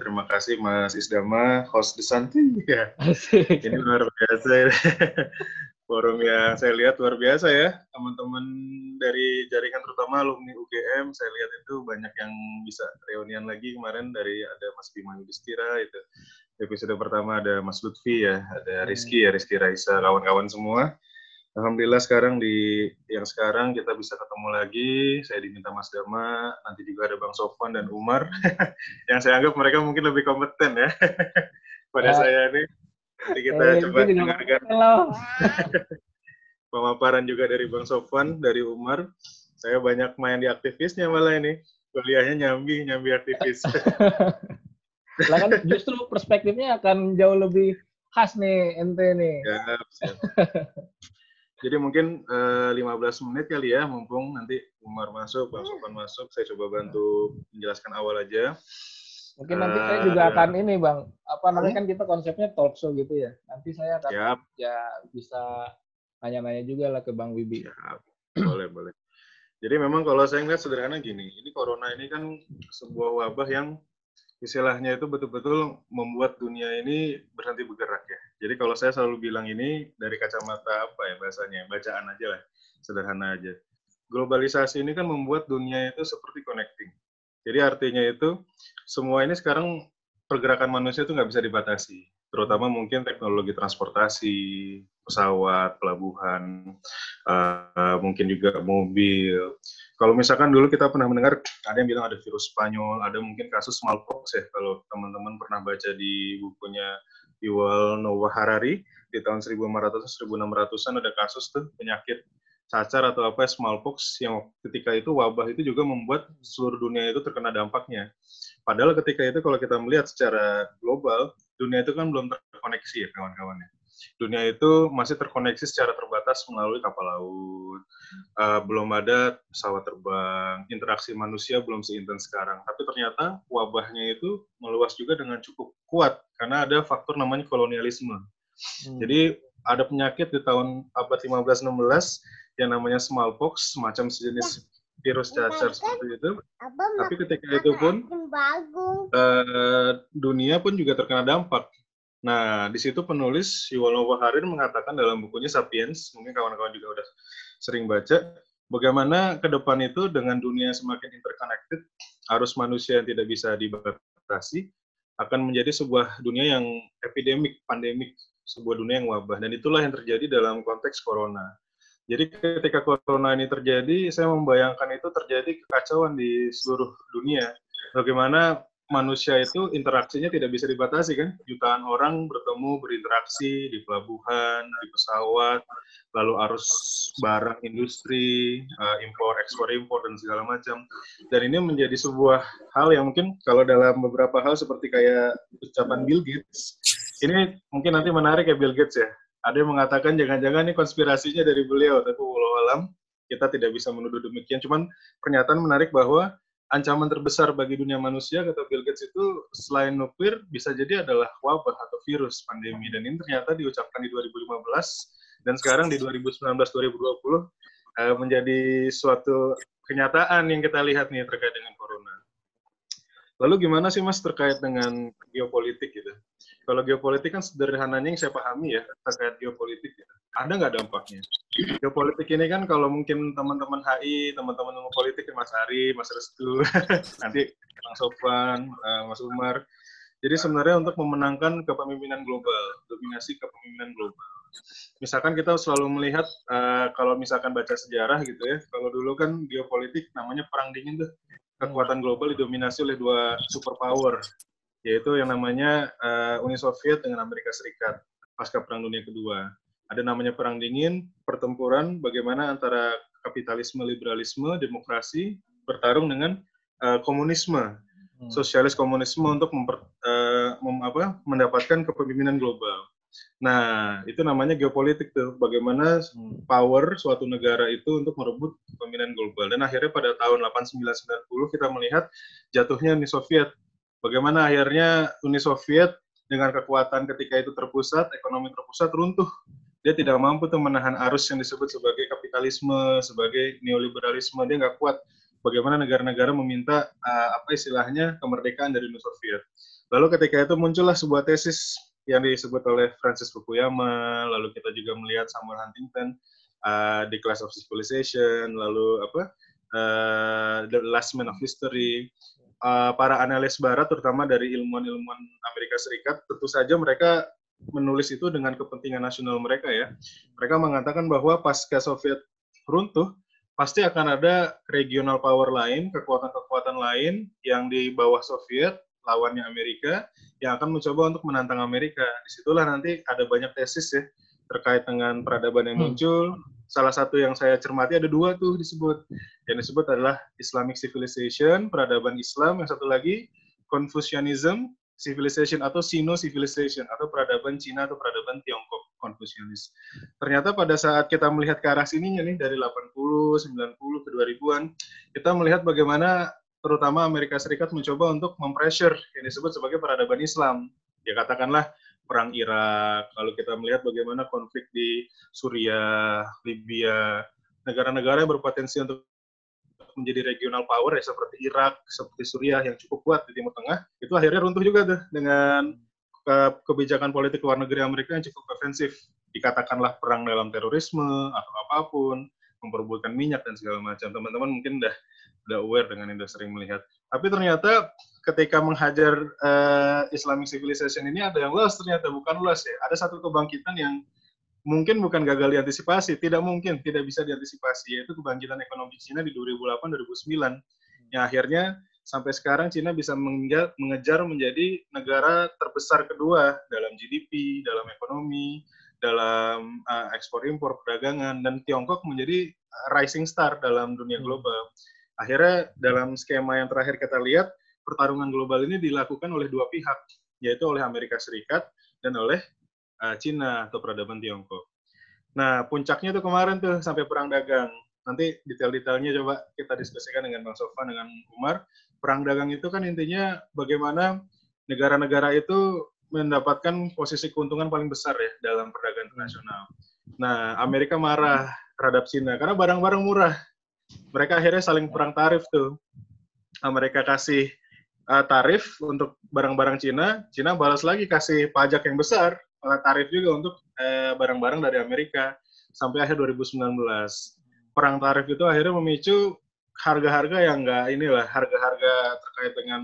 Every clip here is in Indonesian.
terima kasih Mas Isdama, host The Santi. Ya. Ini luar biasa. Forum yang saya lihat luar biasa ya. Teman-teman dari jaringan terutama alumni UGM, saya lihat itu banyak yang bisa reunian lagi kemarin dari ada Mas Bima Yudhistira itu. Episode pertama ada Mas Lutfi ya, ada Rizky ya, Rizky Raisa, kawan-kawan semua. Alhamdulillah sekarang di yang sekarang kita bisa ketemu lagi. Saya diminta Mas Dama, nanti juga ada Bang Sofwan dan Umar. yang saya anggap mereka mungkin lebih kompeten ya pada ya. saya ini. Nanti kita eh, coba dengarkan pemaparan juga dari Bang Sofwan, dari Umar. Saya banyak main di aktivisnya malah ini. Kuliahnya nyambi, nyambi aktivis. lah kan justru perspektifnya akan jauh lebih khas nih ente nih. Ya, siap. Jadi mungkin uh, eh, 15 menit kali ya, mumpung nanti Umar masuk, Bang Sofan masuk, saya coba bantu menjelaskan awal aja. Mungkin nanti uh, saya juga akan ini Bang, apa namanya kan kita konsepnya talk show gitu ya. Nanti saya akan siap. ya bisa nanya-nanya juga lah ke Bang Wibi. Siap. Boleh, boleh. Jadi memang kalau saya ngeliat sederhana gini, ini corona ini kan sebuah wabah yang istilahnya itu betul-betul membuat dunia ini berhenti bergerak ya. Jadi kalau saya selalu bilang ini dari kacamata apa ya bahasanya, bacaan aja lah, sederhana aja. Globalisasi ini kan membuat dunia itu seperti connecting. Jadi artinya itu semua ini sekarang pergerakan manusia itu nggak bisa dibatasi, terutama mungkin teknologi transportasi, pesawat, pelabuhan, uh, mungkin juga mobil, kalau misalkan dulu kita pernah mendengar ada yang bilang ada virus Spanyol, ada mungkin kasus smallpox ya. Kalau teman-teman pernah baca di bukunya Yuval Noah Harari di tahun 1500-1600an ada kasus tuh penyakit cacar atau apa smallpox yang ketika itu wabah itu juga membuat seluruh dunia itu terkena dampaknya. Padahal ketika itu kalau kita melihat secara global, dunia itu kan belum terkoneksi ya kawan-kawannya dunia itu masih terkoneksi secara terbatas melalui kapal laut. Uh, belum ada pesawat terbang, interaksi manusia belum seintens sekarang. Tapi ternyata wabahnya itu meluas juga dengan cukup kuat karena ada faktor namanya kolonialisme. Hmm. Jadi ada penyakit di tahun abad 15-16 yang namanya smallpox, semacam sejenis virus cacar seperti itu. Tapi ketika itu pun uh, dunia pun juga terkena dampak Nah, di situ penulis Yuval Noah Harari mengatakan dalam bukunya Sapiens, mungkin kawan-kawan juga udah sering baca, bagaimana ke depan itu dengan dunia semakin interconnected, arus manusia yang tidak bisa dibatasi, akan menjadi sebuah dunia yang epidemik, pandemik, sebuah dunia yang wabah. Dan itulah yang terjadi dalam konteks corona. Jadi ketika corona ini terjadi, saya membayangkan itu terjadi kekacauan di seluruh dunia. Bagaimana manusia itu interaksinya tidak bisa dibatasi kan? Jutaan orang bertemu berinteraksi di pelabuhan di pesawat lalu arus barang industri uh, impor ekspor impor dan segala macam. Dan ini menjadi sebuah hal yang mungkin kalau dalam beberapa hal seperti kayak ucapan Bill Gates ini mungkin nanti menarik ya Bill Gates ya. Ada yang mengatakan jangan-jangan ini konspirasinya dari beliau. Tapi walau alam kita tidak bisa menuduh demikian. Cuman pernyataan menarik bahwa ancaman terbesar bagi dunia manusia kata Bill Gates itu selain nuklir bisa jadi adalah wabah atau virus pandemi dan ini ternyata diucapkan di 2015 dan sekarang di 2019 2020 uh, menjadi suatu kenyataan yang kita lihat nih terkait dengan corona. Lalu gimana sih Mas terkait dengan geopolitik gitu? Kalau geopolitik kan sederhananya yang saya pahami ya terkait geopolitik gitu. Ada nggak dampaknya? Geopolitik ini kan kalau mungkin teman-teman HI, teman-teman ilmu politik, Mas Ari, Mas Restu, nanti Bang Sofan, uh, Mas Umar. Jadi sebenarnya untuk memenangkan kepemimpinan global, dominasi kepemimpinan global. Misalkan kita selalu melihat uh, kalau misalkan baca sejarah gitu ya, kalau dulu kan geopolitik namanya perang dingin tuh kekuatan global didominasi oleh dua superpower, yaitu yang namanya uh, Uni Soviet dengan Amerika Serikat pasca Perang Dunia Kedua. Ada namanya Perang Dingin, pertempuran bagaimana antara kapitalisme, liberalisme, demokrasi bertarung dengan uh, komunisme, hmm. sosialis komunisme untuk memper, uh, mem, apa, mendapatkan kepemimpinan global. Nah, itu namanya geopolitik tuh, bagaimana hmm. power suatu negara itu untuk merebut kepemimpinan global. Dan akhirnya pada tahun 8990 kita melihat jatuhnya Uni Soviet. Bagaimana akhirnya Uni Soviet dengan kekuatan ketika itu terpusat, ekonomi terpusat runtuh. Dia tidak mampu tuh menahan arus yang disebut sebagai kapitalisme, sebagai neoliberalisme. Dia nggak kuat bagaimana negara-negara meminta uh, apa istilahnya kemerdekaan dari Uni Soviet. Lalu ketika itu muncullah sebuah tesis yang disebut oleh Francis Fukuyama, lalu kita juga melihat Samuel Huntington uh, The Class of Civilization, lalu apa uh, The Last Man of History. Uh, para analis barat terutama dari ilmuwan-ilmuwan Amerika Serikat tentu saja mereka menulis itu dengan kepentingan nasional mereka ya. Mereka mengatakan bahwa pasca Soviet runtuh, pasti akan ada regional power lain, kekuatan-kekuatan lain yang di bawah Soviet, lawannya Amerika, yang akan mencoba untuk menantang Amerika. Di situlah nanti ada banyak tesis ya terkait dengan peradaban yang hmm. Salah satu yang saya cermati ada dua tuh disebut. Yang disebut adalah Islamic Civilization, peradaban Islam. Yang satu lagi Confucianism, civilization atau Sino civilization atau peradaban Cina atau peradaban Tiongkok Konfusianis. Ternyata pada saat kita melihat ke arah sininya nih dari 80, 90 ke 2000-an, kita melihat bagaimana terutama Amerika Serikat mencoba untuk mempressure yang disebut sebagai peradaban Islam. Ya katakanlah perang Irak, lalu kita melihat bagaimana konflik di Suriah, Libya, negara-negara yang berpotensi untuk menjadi regional power ya seperti Irak, seperti Suriah yang cukup kuat di Timur Tengah, itu akhirnya runtuh juga tuh dengan ke kebijakan politik luar negeri Amerika yang cukup defensif. Dikatakanlah perang dalam terorisme atau apa pun, memperebutkan minyak dan segala macam. Teman-teman mungkin udah udah aware dengan ini, sering melihat. Tapi ternyata ketika menghajar uh, Islamic civilization ini ada yang loss ternyata bukan loss ya. Ada satu kebangkitan yang mungkin bukan gagal diantisipasi, tidak mungkin, tidak bisa diantisipasi, yaitu kebangkitan ekonomi Cina di 2008-2009, yang akhirnya sampai sekarang Cina bisa mengejar, menjadi negara terbesar kedua dalam GDP, dalam ekonomi, dalam uh, ekspor impor perdagangan, dan Tiongkok menjadi rising star dalam dunia hmm. global. Akhirnya dalam skema yang terakhir kita lihat, pertarungan global ini dilakukan oleh dua pihak, yaitu oleh Amerika Serikat dan oleh uh, Cina atau peradaban Tiongkok. Nah, puncaknya tuh kemarin tuh sampai perang dagang. Nanti detail-detailnya coba kita diskusikan dengan Bang Sofan, dengan Umar. Perang dagang itu kan intinya bagaimana negara-negara itu mendapatkan posisi keuntungan paling besar ya dalam perdagangan internasional. Nah, Amerika marah terhadap Cina karena barang-barang murah. Mereka akhirnya saling perang tarif tuh. Amerika kasih uh, tarif untuk barang-barang Cina, Cina balas lagi kasih pajak yang besar tarif juga untuk eh, barang-barang dari Amerika sampai akhir 2019. Perang tarif itu akhirnya memicu harga-harga yang enggak inilah harga-harga terkait dengan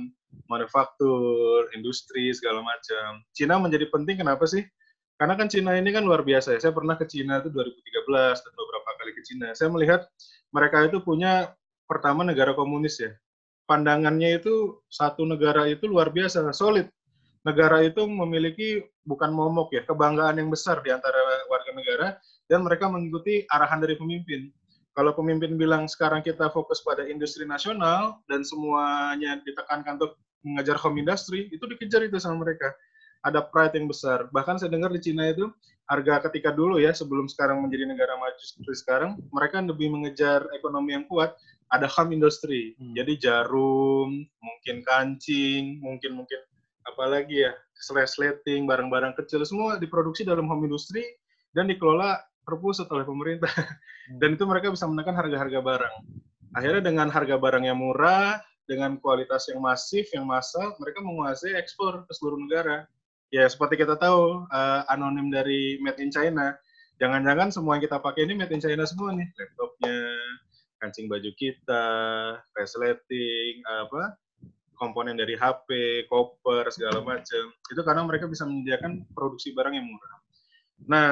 manufaktur, industri segala macam. Cina menjadi penting kenapa sih? Karena kan Cina ini kan luar biasa ya. Saya pernah ke Cina itu 2013 dan beberapa kali ke Cina. Saya melihat mereka itu punya pertama negara komunis ya. Pandangannya itu satu negara itu luar biasa, solid negara itu memiliki bukan momok ya, kebanggaan yang besar di antara warga negara dan mereka mengikuti arahan dari pemimpin. Kalau pemimpin bilang sekarang kita fokus pada industri nasional dan semuanya ditekankan untuk mengajar home industry, itu dikejar itu sama mereka. Ada pride yang besar. Bahkan saya dengar di Cina itu harga ketika dulu ya sebelum sekarang menjadi negara maju seperti sekarang, mereka lebih mengejar ekonomi yang kuat. Ada home industry, hmm. jadi jarum, mungkin kancing, mungkin mungkin apalagi ya lighting barang-barang kecil semua diproduksi dalam home industry dan dikelola terpusat oleh pemerintah. Hmm. dan itu mereka bisa menekan harga-harga barang. Akhirnya dengan harga barang yang murah dengan kualitas yang masif yang massal mereka menguasai ekspor ke seluruh negara. Ya seperti kita tahu uh, anonim dari made in China. Jangan-jangan semua yang kita pakai ini made in China semua nih laptopnya kancing baju kita resleting apa komponen dari HP, koper, segala macam. Itu karena mereka bisa menyediakan produksi barang yang murah. Nah,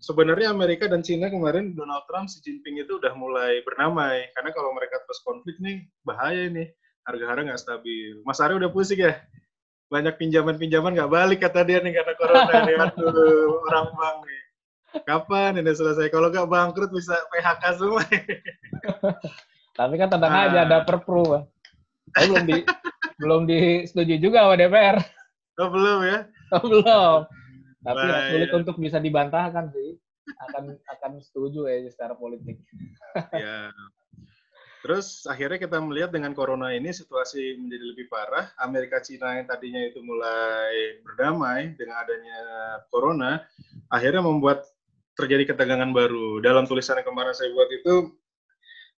sebenarnya Amerika dan Cina kemarin Donald Trump, Xi Jinping itu udah mulai bernamai. Karena kalau mereka terus konflik nih, bahaya nih. Harga-harga nggak stabil. Mas Ari udah pusing ya? Banyak pinjaman-pinjaman nggak balik kata dia nih karena corona nih. Aduh, orang bang nih. Kapan ini selesai? Kalau nggak bangkrut bisa PHK semua. Tapi kan tenang nah. aja ada perpru, Bang. Tapi belum di belum disetujui juga sama DPR. Oh, belum ya? Oh, belum. Tapi ya, sulit untuk bisa dibantahkan sih. Akan akan setuju ya secara politik. ya. Terus akhirnya kita melihat dengan corona ini situasi menjadi lebih parah. Amerika Cina yang tadinya itu mulai berdamai dengan adanya corona, akhirnya membuat terjadi ketegangan baru. Dalam tulisan yang kemarin saya buat itu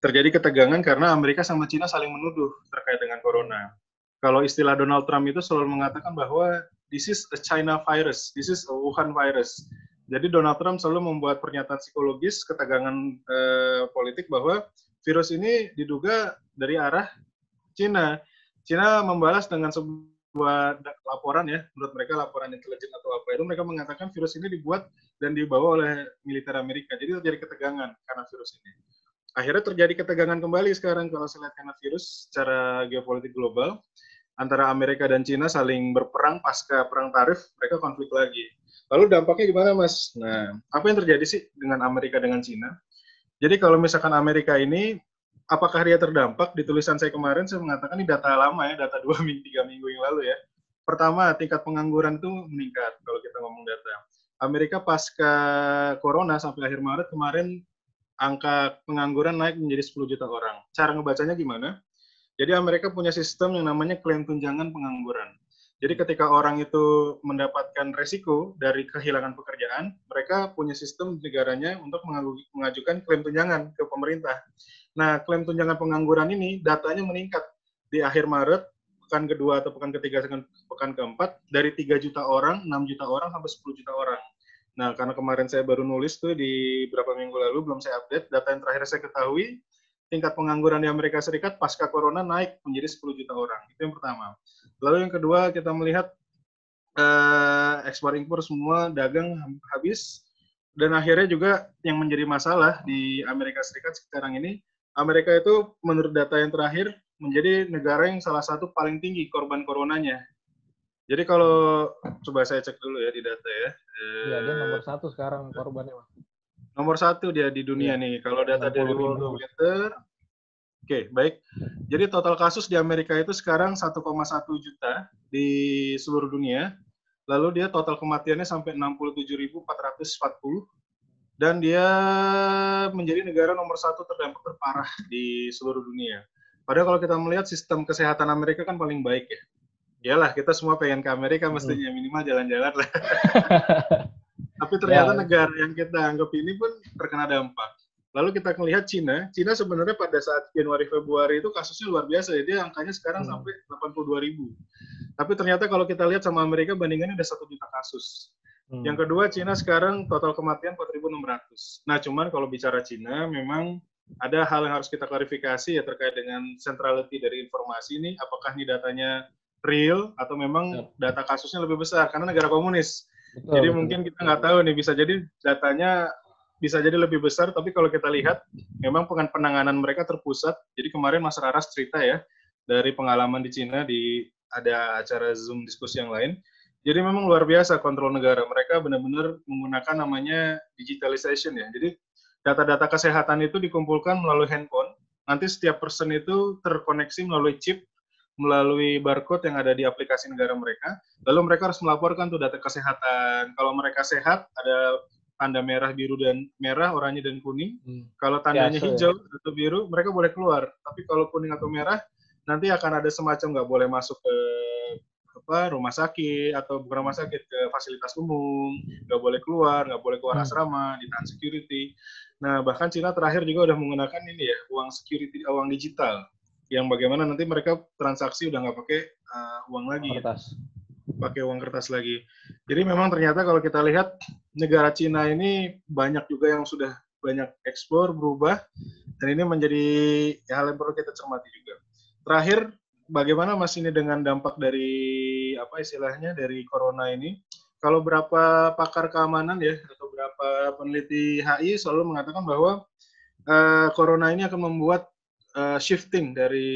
terjadi ketegangan karena Amerika sama Cina saling menuduh terkait dengan corona. Kalau istilah Donald Trump itu selalu mengatakan bahwa this is a China virus, this is a Wuhan virus. Jadi Donald Trump selalu membuat pernyataan psikologis ketegangan eh, politik bahwa virus ini diduga dari arah Cina. Cina membalas dengan sebuah laporan ya, menurut mereka laporan intelijen atau apa itu mereka mengatakan virus ini dibuat dan dibawa oleh militer Amerika. Jadi terjadi ketegangan karena virus ini. Akhirnya terjadi ketegangan kembali sekarang kalau saya lihat karena virus secara geopolitik global antara Amerika dan Cina saling berperang pasca perang tarif, mereka konflik lagi. Lalu dampaknya gimana, Mas? Nah, apa yang terjadi sih dengan Amerika dengan Cina? Jadi kalau misalkan Amerika ini apakah dia terdampak? Di tulisan saya kemarin saya mengatakan ini data lama ya, data dua minggu tiga minggu yang lalu ya. Pertama, tingkat pengangguran itu meningkat kalau kita ngomong data. Amerika pasca corona sampai akhir Maret kemarin angka pengangguran naik menjadi 10 juta orang. Cara ngebacanya gimana? Jadi Amerika punya sistem yang namanya klaim tunjangan pengangguran. Jadi ketika orang itu mendapatkan resiko dari kehilangan pekerjaan, mereka punya sistem negaranya untuk mengajukan klaim tunjangan ke pemerintah. Nah, klaim tunjangan pengangguran ini datanya meningkat di akhir Maret, pekan kedua atau pekan ketiga pekan keempat, dari 3 juta orang, 6 juta orang, sampai 10 juta orang. Nah, karena kemarin saya baru nulis tuh di beberapa minggu lalu, belum saya update, data yang terakhir saya ketahui, tingkat pengangguran di Amerika Serikat pasca corona naik menjadi 10 juta orang. Itu yang pertama. Lalu yang kedua, kita melihat eh, ekspor impor semua dagang habis, dan akhirnya juga yang menjadi masalah di Amerika Serikat sekarang ini, Amerika itu menurut data yang terakhir menjadi negara yang salah satu paling tinggi korban coronanya. Jadi kalau coba saya cek dulu ya di data ya. Iya, dia nomor satu sekarang korbannya. Nomor satu dia di dunia ya. nih. Kalau data dari World oke okay, baik. Jadi total kasus di Amerika itu sekarang 1,1 juta di seluruh dunia. Lalu dia total kematiannya sampai 67.440 dan dia menjadi negara nomor satu terdampak terparah di seluruh dunia. Padahal kalau kita melihat sistem kesehatan Amerika kan paling baik ya. Iyalah kita semua pengen ke Amerika hmm. mestinya minimal jalan-jalan lah. Tapi ternyata ya. negara yang kita anggap ini pun terkena dampak. Lalu kita melihat Cina, Cina sebenarnya pada saat Januari Februari itu kasusnya luar biasa ya, dia angkanya sekarang hmm. sampai 82 ribu. Tapi ternyata kalau kita lihat sama Amerika bandingannya ada satu juta kasus. Hmm. Yang kedua, Cina sekarang total kematian 4.600. Nah, cuman kalau bicara Cina, memang ada hal yang harus kita klarifikasi ya terkait dengan centrality dari informasi ini. Apakah ini datanya real atau memang data kasusnya lebih besar karena negara komunis. Betul, jadi betul, mungkin kita nggak tahu nih bisa jadi datanya bisa jadi lebih besar. Tapi kalau kita lihat, memang penanganan mereka terpusat. Jadi kemarin Mas Raras cerita ya dari pengalaman di Cina di ada acara Zoom diskusi yang lain jadi memang luar biasa kontrol negara. Mereka benar-benar menggunakan namanya digitalization ya. Jadi data-data kesehatan itu dikumpulkan melalui handphone. Nanti setiap person itu terkoneksi melalui chip, melalui barcode yang ada di aplikasi negara mereka. Lalu mereka harus melaporkan tuh data kesehatan. Kalau mereka sehat, ada tanda merah, biru, dan merah, oranye, dan kuning. Hmm. Kalau tandanya Biasa, hijau ya. atau biru, mereka boleh keluar. Tapi kalau kuning atau merah, nanti akan ada semacam nggak boleh masuk ke apa rumah sakit atau bukan rumah sakit ke fasilitas umum nggak boleh keluar nggak boleh keluar hmm. asrama ditahan security. Nah bahkan Cina terakhir juga udah menggunakan ini ya uang security uang digital. Yang bagaimana nanti mereka transaksi udah nggak pakai uh, uang lagi. Kertas. pakai uang kertas lagi. Jadi memang ternyata kalau kita lihat negara Cina ini banyak juga yang sudah banyak ekspor berubah dan ini menjadi hal yang perlu kita cermati juga. Terakhir bagaimana Mas ini dengan dampak dari apa istilahnya dari corona ini? Kalau berapa pakar keamanan ya atau berapa peneliti HI selalu mengatakan bahwa uh, corona ini akan membuat uh, shifting dari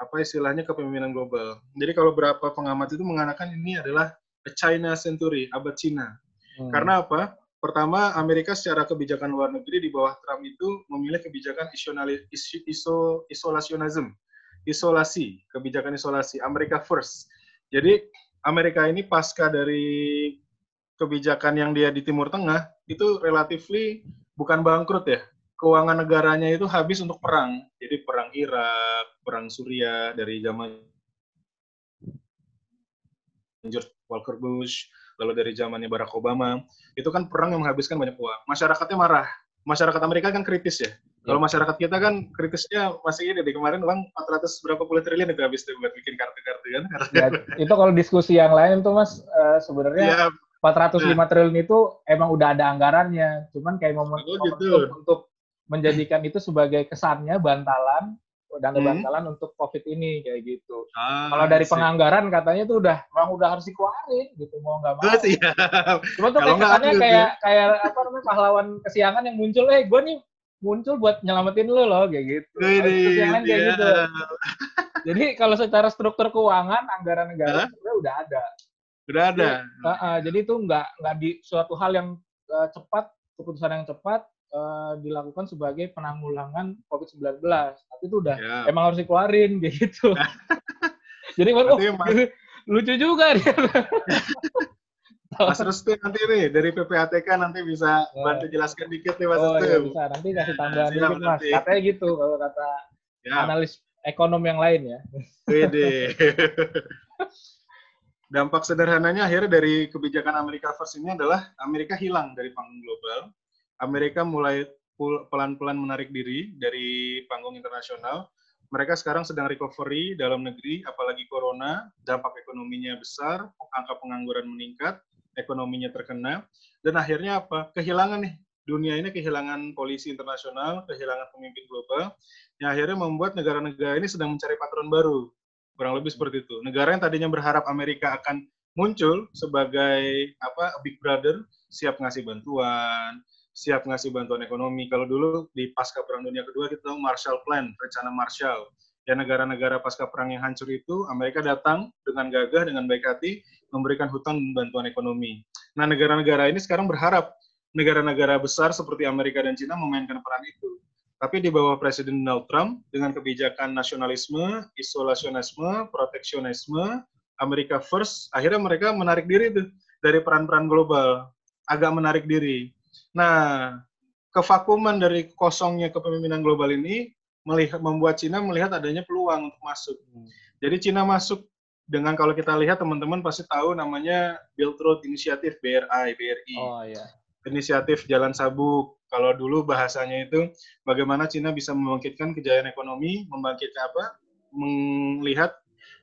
apa istilahnya kepemimpinan global. Jadi kalau berapa pengamat itu mengatakan ini adalah China century, abad Cina. Hmm. Karena apa? Pertama, Amerika secara kebijakan luar negeri di bawah Trump itu memilih kebijakan iso, isolasionisme isolasi, kebijakan isolasi, Amerika First. Jadi Amerika ini pasca dari kebijakan yang dia di Timur Tengah itu relatifly bukan bangkrut ya. Keuangan negaranya itu habis untuk perang. Jadi perang Irak, perang Suriah dari zaman George Walker Bush, lalu dari zamannya Barack Obama, itu kan perang yang menghabiskan banyak uang. Masyarakatnya marah. Masyarakat Amerika kan kritis ya. Kalau ya. masyarakat kita kan kritisnya masih ini di kemarin uang 400 berapa puluh triliun itu habis tuh buat bikin kartu-kartu kan. Ya, itu kalau diskusi yang lain tuh Mas uh, sebenarnya ya, 405 nah. triliun itu emang udah ada anggarannya. Cuman kayak momen, oh, gitu. untuk menjadikan itu sebagai kesannya bantalan dan hmm. bantalan untuk COVID ini kayak gitu. Ah, Kalau dari penganggaran katanya tuh udah memang udah harus dikeluarin gitu mau nggak mau. Cuma tuh kayak kesannya kayak kayak apa namanya pahlawan kesiangan yang muncul eh gue nih muncul buat nyelamatin lo loh kayak gitu. Terus yang lain kayak yeah. gitu. Jadi kalau secara struktur keuangan anggaran negara huh? sebenarnya udah ada. Udah ada. Jadi, uh, uh, jadi itu nggak nggak di suatu hal yang uh, cepat keputusan yang cepat uh, dilakukan sebagai penanggulangan COVID-19. Tapi itu udah yeah. emang harus dikeluarin kayak gitu. jadi oh, lucu juga dia. Mas Restu nanti nih dari PPATK nanti bisa oh. bantu jelaskan dikit nih Mas oh, Restu. Iya, bisa nanti kasih tambahan Siap, dikit Mas. Katanya gitu kalau kata ya. analis ekonom yang lain ya. Wede. Dampak sederhananya akhirnya dari kebijakan Amerika First ini adalah Amerika hilang dari panggung global. Amerika mulai pelan-pelan menarik diri dari panggung internasional. Mereka sekarang sedang recovery dalam negeri, apalagi corona, dampak ekonominya besar, angka pengangguran meningkat, ekonominya terkena, dan akhirnya apa? Kehilangan nih dunia ini kehilangan polisi internasional, kehilangan pemimpin global, yang akhirnya membuat negara-negara ini sedang mencari patron baru. Kurang lebih seperti itu. Negara yang tadinya berharap Amerika akan muncul sebagai apa big brother, siap ngasih bantuan, siap ngasih bantuan ekonomi. Kalau dulu di pasca perang dunia kedua kita tahu Marshall Plan, rencana Marshall. Ya negara-negara pasca perang yang hancur itu Amerika datang dengan gagah dengan baik hati memberikan hutang bantuan ekonomi. Nah, negara-negara ini sekarang berharap negara-negara besar seperti Amerika dan Cina memainkan peran itu. Tapi di bawah Presiden Donald Trump, dengan kebijakan nasionalisme, isolasionisme, proteksionisme, Amerika first, akhirnya mereka menarik diri tuh dari peran-peran global, agak menarik diri. Nah, kevakuman dari kosongnya kepemimpinan global ini melihat, membuat Cina melihat adanya peluang untuk masuk. Hmm. Jadi Cina masuk dengan kalau kita lihat teman-teman pasti tahu namanya Belt Road Initiative BRI BRI. Oh iya. Inisiatif Jalan Sabuk. Kalau dulu bahasanya itu bagaimana Cina bisa membangkitkan kejayaan ekonomi, membangkitkan apa? Melihat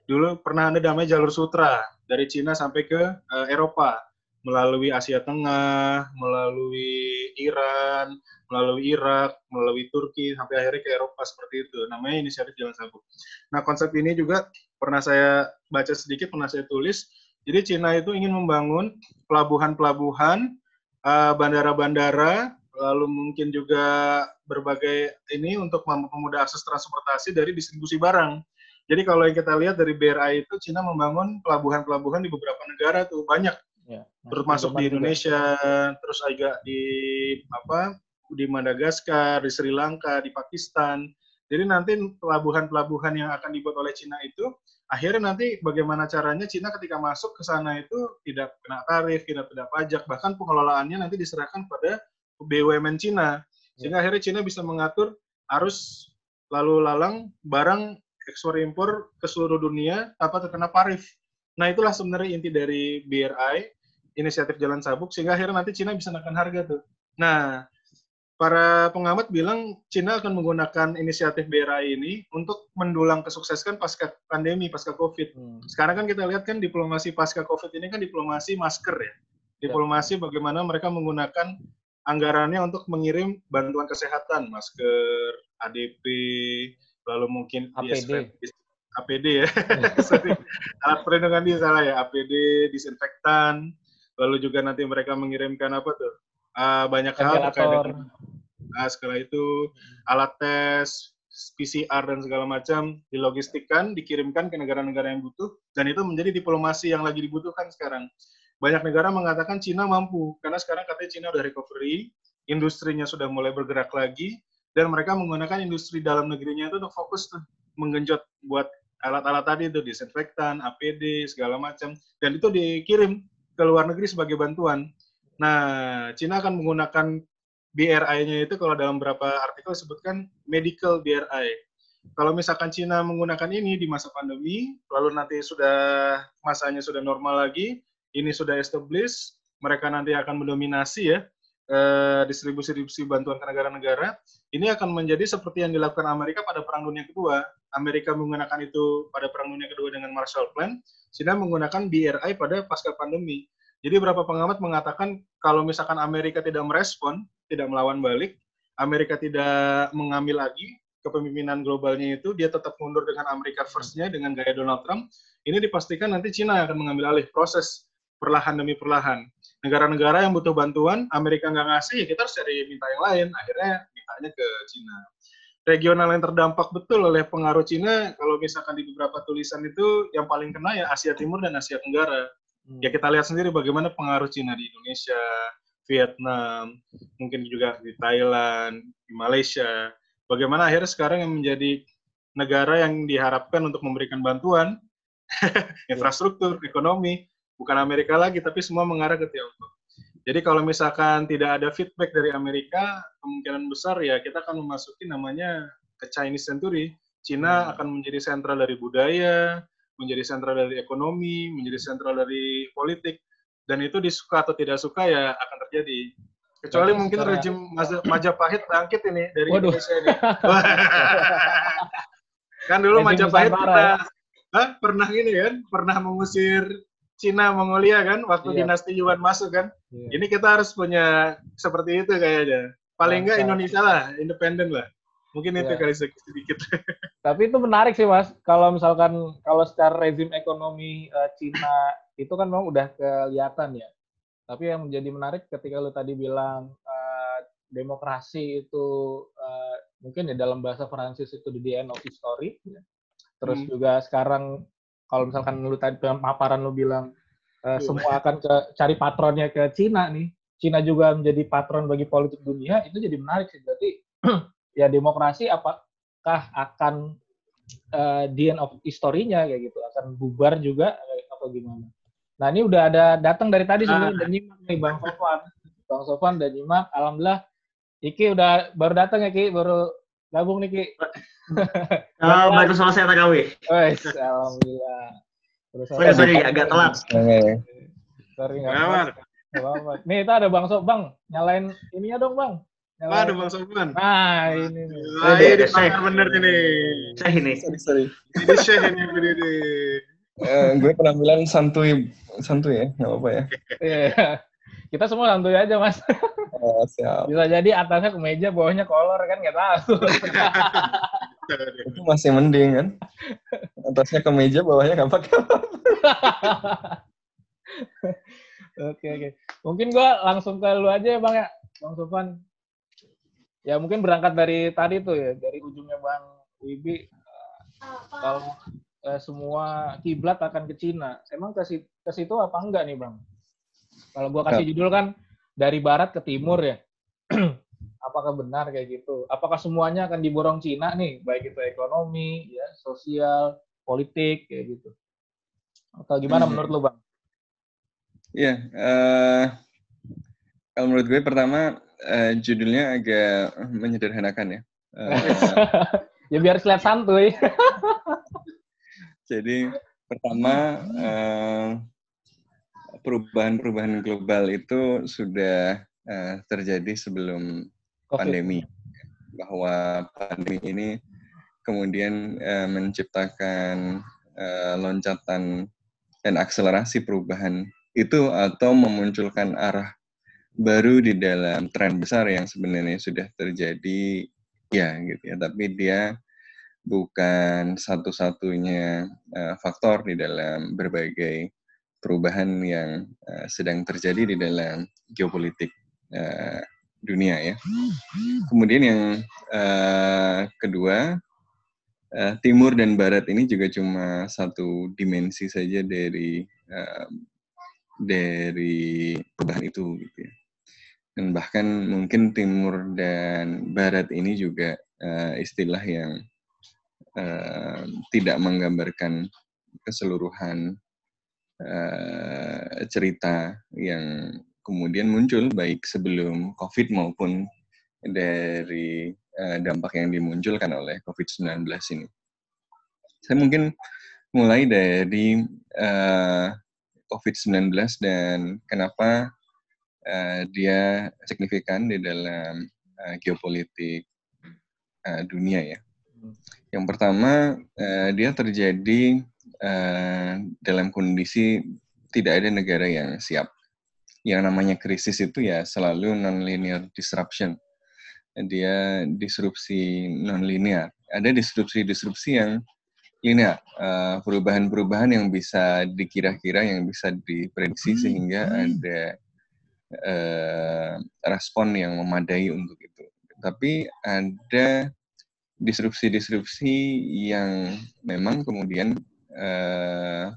dulu pernah ada namanya jalur sutra dari Cina sampai ke uh, Eropa melalui Asia Tengah, melalui Iran, melalui Irak, melalui Turki, sampai akhirnya ke Eropa seperti itu. Namanya inisiatif Jalan Sabuk. Nah, konsep ini juga pernah saya baca sedikit, pernah saya tulis. Jadi Cina itu ingin membangun pelabuhan-pelabuhan, uh, bandara-bandara, lalu mungkin juga berbagai ini untuk mempermudah akses transportasi dari distribusi barang. Jadi kalau yang kita lihat dari BRI itu Cina membangun pelabuhan-pelabuhan di beberapa negara tuh banyak, ya, termasuk di Indonesia, juga. terus agak di apa di Madagaskar, di Sri Lanka, di Pakistan. Jadi nanti pelabuhan-pelabuhan yang akan dibuat oleh Cina itu akhirnya nanti bagaimana caranya Cina ketika masuk ke sana itu tidak kena tarif, tidak tidak pajak, bahkan pengelolaannya nanti diserahkan pada BUMN Cina. Sehingga ya. akhirnya Cina bisa mengatur arus lalu lalang barang ekspor impor ke seluruh dunia tanpa terkena tarif. Nah itulah sebenarnya inti dari BRI, inisiatif Jalan Sabuk, sehingga akhirnya nanti Cina bisa menekan harga tuh. Nah, para pengamat bilang Cina akan menggunakan inisiatif BRI ini untuk mendulang kesukseskan pasca pandemi, pasca COVID. Hmm. Sekarang kan kita lihat kan diplomasi pasca COVID ini kan diplomasi masker ya. Diplomasi ya. bagaimana mereka menggunakan anggarannya untuk mengirim bantuan kesehatan, masker, ADP, lalu mungkin APD. APD ya. Alat perlindungan diri salah ya, APD, disinfektan, lalu juga nanti mereka mengirimkan apa tuh? Uh, banyak hal terkait dengan Nah, setelah itu alat tes, PCR dan segala macam dilogistikkan, dikirimkan ke negara-negara yang butuh, dan itu menjadi diplomasi yang lagi dibutuhkan sekarang. Banyak negara mengatakan Cina mampu, karena sekarang katanya Cina udah recovery, industrinya sudah mulai bergerak lagi, dan mereka menggunakan industri dalam negerinya itu untuk fokus tuh, menggenjot buat alat-alat tadi itu, disinfektan, APD, segala macam, dan itu dikirim ke luar negeri sebagai bantuan. Nah, Cina akan menggunakan BRI-nya itu kalau dalam beberapa artikel disebutkan medical BRI. Kalau misalkan Cina menggunakan ini di masa pandemi, lalu nanti sudah masanya sudah normal lagi, ini sudah established, mereka nanti akan mendominasi ya, eh, distribusi-distribusi bantuan ke negara-negara, ini akan menjadi seperti yang dilakukan Amerika pada Perang Dunia Kedua. Amerika menggunakan itu pada Perang Dunia Kedua dengan Marshall Plan, China menggunakan BRI pada pasca pandemi. Jadi beberapa pengamat mengatakan kalau misalkan Amerika tidak merespon, tidak melawan balik, Amerika tidak mengambil lagi kepemimpinan globalnya itu, dia tetap mundur dengan Amerika first-nya, dengan gaya Donald Trump, ini dipastikan nanti China akan mengambil alih proses perlahan demi perlahan. Negara-negara yang butuh bantuan, Amerika nggak ngasih, ya kita harus cari minta yang lain. Akhirnya mintanya ke China. Regional yang terdampak betul oleh pengaruh Cina, kalau misalkan di beberapa tulisan itu yang paling kena ya Asia Timur dan Asia Tenggara. Hmm. Ya kita lihat sendiri bagaimana pengaruh Cina di Indonesia, Vietnam, mungkin juga di Thailand, di Malaysia. Bagaimana akhirnya sekarang yang menjadi negara yang diharapkan untuk memberikan bantuan, infrastruktur, ekonomi, bukan Amerika lagi, tapi semua mengarah ke Tiongkok. Jadi kalau misalkan tidak ada feedback dari Amerika, kemungkinan besar ya kita akan memasuki namanya ke Chinese Century. Cina hmm. akan menjadi sentral dari budaya, menjadi sentral dari ekonomi, menjadi sentral dari politik, dan itu disuka atau tidak suka ya akan terjadi. Kecuali mungkin rejim Majapahit bangkit ini dari Waduh. Indonesia ini. kan dulu Majapahit kita Hah? pernah ini kan, pernah mengusir Cina Mongolia kan waktu yeah. dinasti Yuan masuk kan. Yeah. Ini kita harus punya seperti itu kayaknya. Paling enggak Indonesia lah, independen lah. Mungkin yeah. itu iya. kali sedikit. Tapi itu menarik sih Mas. Kalau misalkan kalau secara rezim ekonomi uh, Cina itu kan memang udah kelihatan ya. Tapi yang menjadi menarik ketika lu tadi bilang uh, demokrasi itu uh, mungkin ya dalam bahasa Prancis itu di end of history. Ya. Terus hmm. juga sekarang kalau misalkan lu tadi paparan lu bilang uh, semua akan ke cari patronnya ke Cina nih, Cina juga menjadi patron bagi politik dunia, itu jadi menarik sih. Berarti ya demokrasi apakah akan uh, the end of history-nya kayak gitu, akan bubar juga apa gimana? Nah ini udah ada datang dari tadi sebenarnya ah. dan nyimak nih Bang Sofwan, Bang Sofwan dan nyimak. Alhamdulillah, Iki udah baru datang ya Ki, baru gabung nih Ki. oh, baru selesai TKW. Wes, alhamdulillah. Sorry, sorry, agak telat. Sorry, nggak apa-apa. Nih, itu ada Bang Sob, Bang. Nyalain ininya dong, Bang. Nyalain. Ada Bang Sobman. Nah, ini nih. Ah, ini saya bener ini. Saya ini. Sorry, sorry. Ini saya ini berdiri. Eh, gue penampilan santuy, santuy ya, nggak apa-apa ya. Iya. Kita semua santuy aja, Mas. Oh, siap. Bisa jadi atasnya kemeja, bawahnya kolor kan nggak tahu. Itu masih mending kan. Atasnya kemeja, bawahnya nggak pakai Oke, oke. Mungkin gua langsung ke lu aja ya, Bang ya. Bang Sofan. Ya mungkin berangkat dari tadi tuh ya, dari ujungnya Bang Wibi. Kalau eh, semua kiblat akan ke Cina. Emang ke, ke situ apa enggak nih, Bang? Kalau gua kasih judul kan dari barat ke timur ya. Apakah benar kayak gitu? Apakah semuanya akan diborong Cina nih, baik itu ekonomi, ya, sosial, politik kayak gitu? Atau gimana hmm. menurut lu, Bang? Iya, uh, kalau menurut gue pertama uh, judulnya agak menyederhanakan ya. Uh, ya biar kelihatan santuy. jadi pertama uh, perubahan-perubahan global itu sudah uh, terjadi sebelum COVID. pandemi. Bahwa pandemi ini kemudian uh, menciptakan uh, loncatan dan akselerasi perubahan itu atau memunculkan arah baru di dalam tren besar yang sebenarnya sudah terjadi ya gitu ya tapi dia bukan satu-satunya uh, faktor di dalam berbagai perubahan yang uh, sedang terjadi di dalam geopolitik uh, dunia ya. Kemudian yang uh, kedua, uh, timur dan barat ini juga cuma satu dimensi saja dari uh, dari perubahan itu gitu ya. Dan bahkan mungkin timur dan barat ini juga uh, istilah yang uh, tidak menggambarkan keseluruhan uh, cerita yang kemudian muncul baik sebelum COVID maupun dari uh, dampak yang dimunculkan oleh COVID-19 ini. Saya mungkin mulai dari uh, COVID-19 dan kenapa uh, dia signifikan di dalam uh, geopolitik uh, dunia ya. Yang pertama, uh, dia terjadi uh, dalam kondisi tidak ada negara yang siap. Yang namanya krisis itu ya selalu non-linear disruption. Dia disrupsi non-linear. Ada disrupsi-disrupsi yang linear, uh, perubahan-perubahan yang bisa dikira-kira, yang bisa diprediksi sehingga ada uh, respon yang memadai untuk itu. Tapi ada disrupsi-disrupsi yang memang kemudian uh,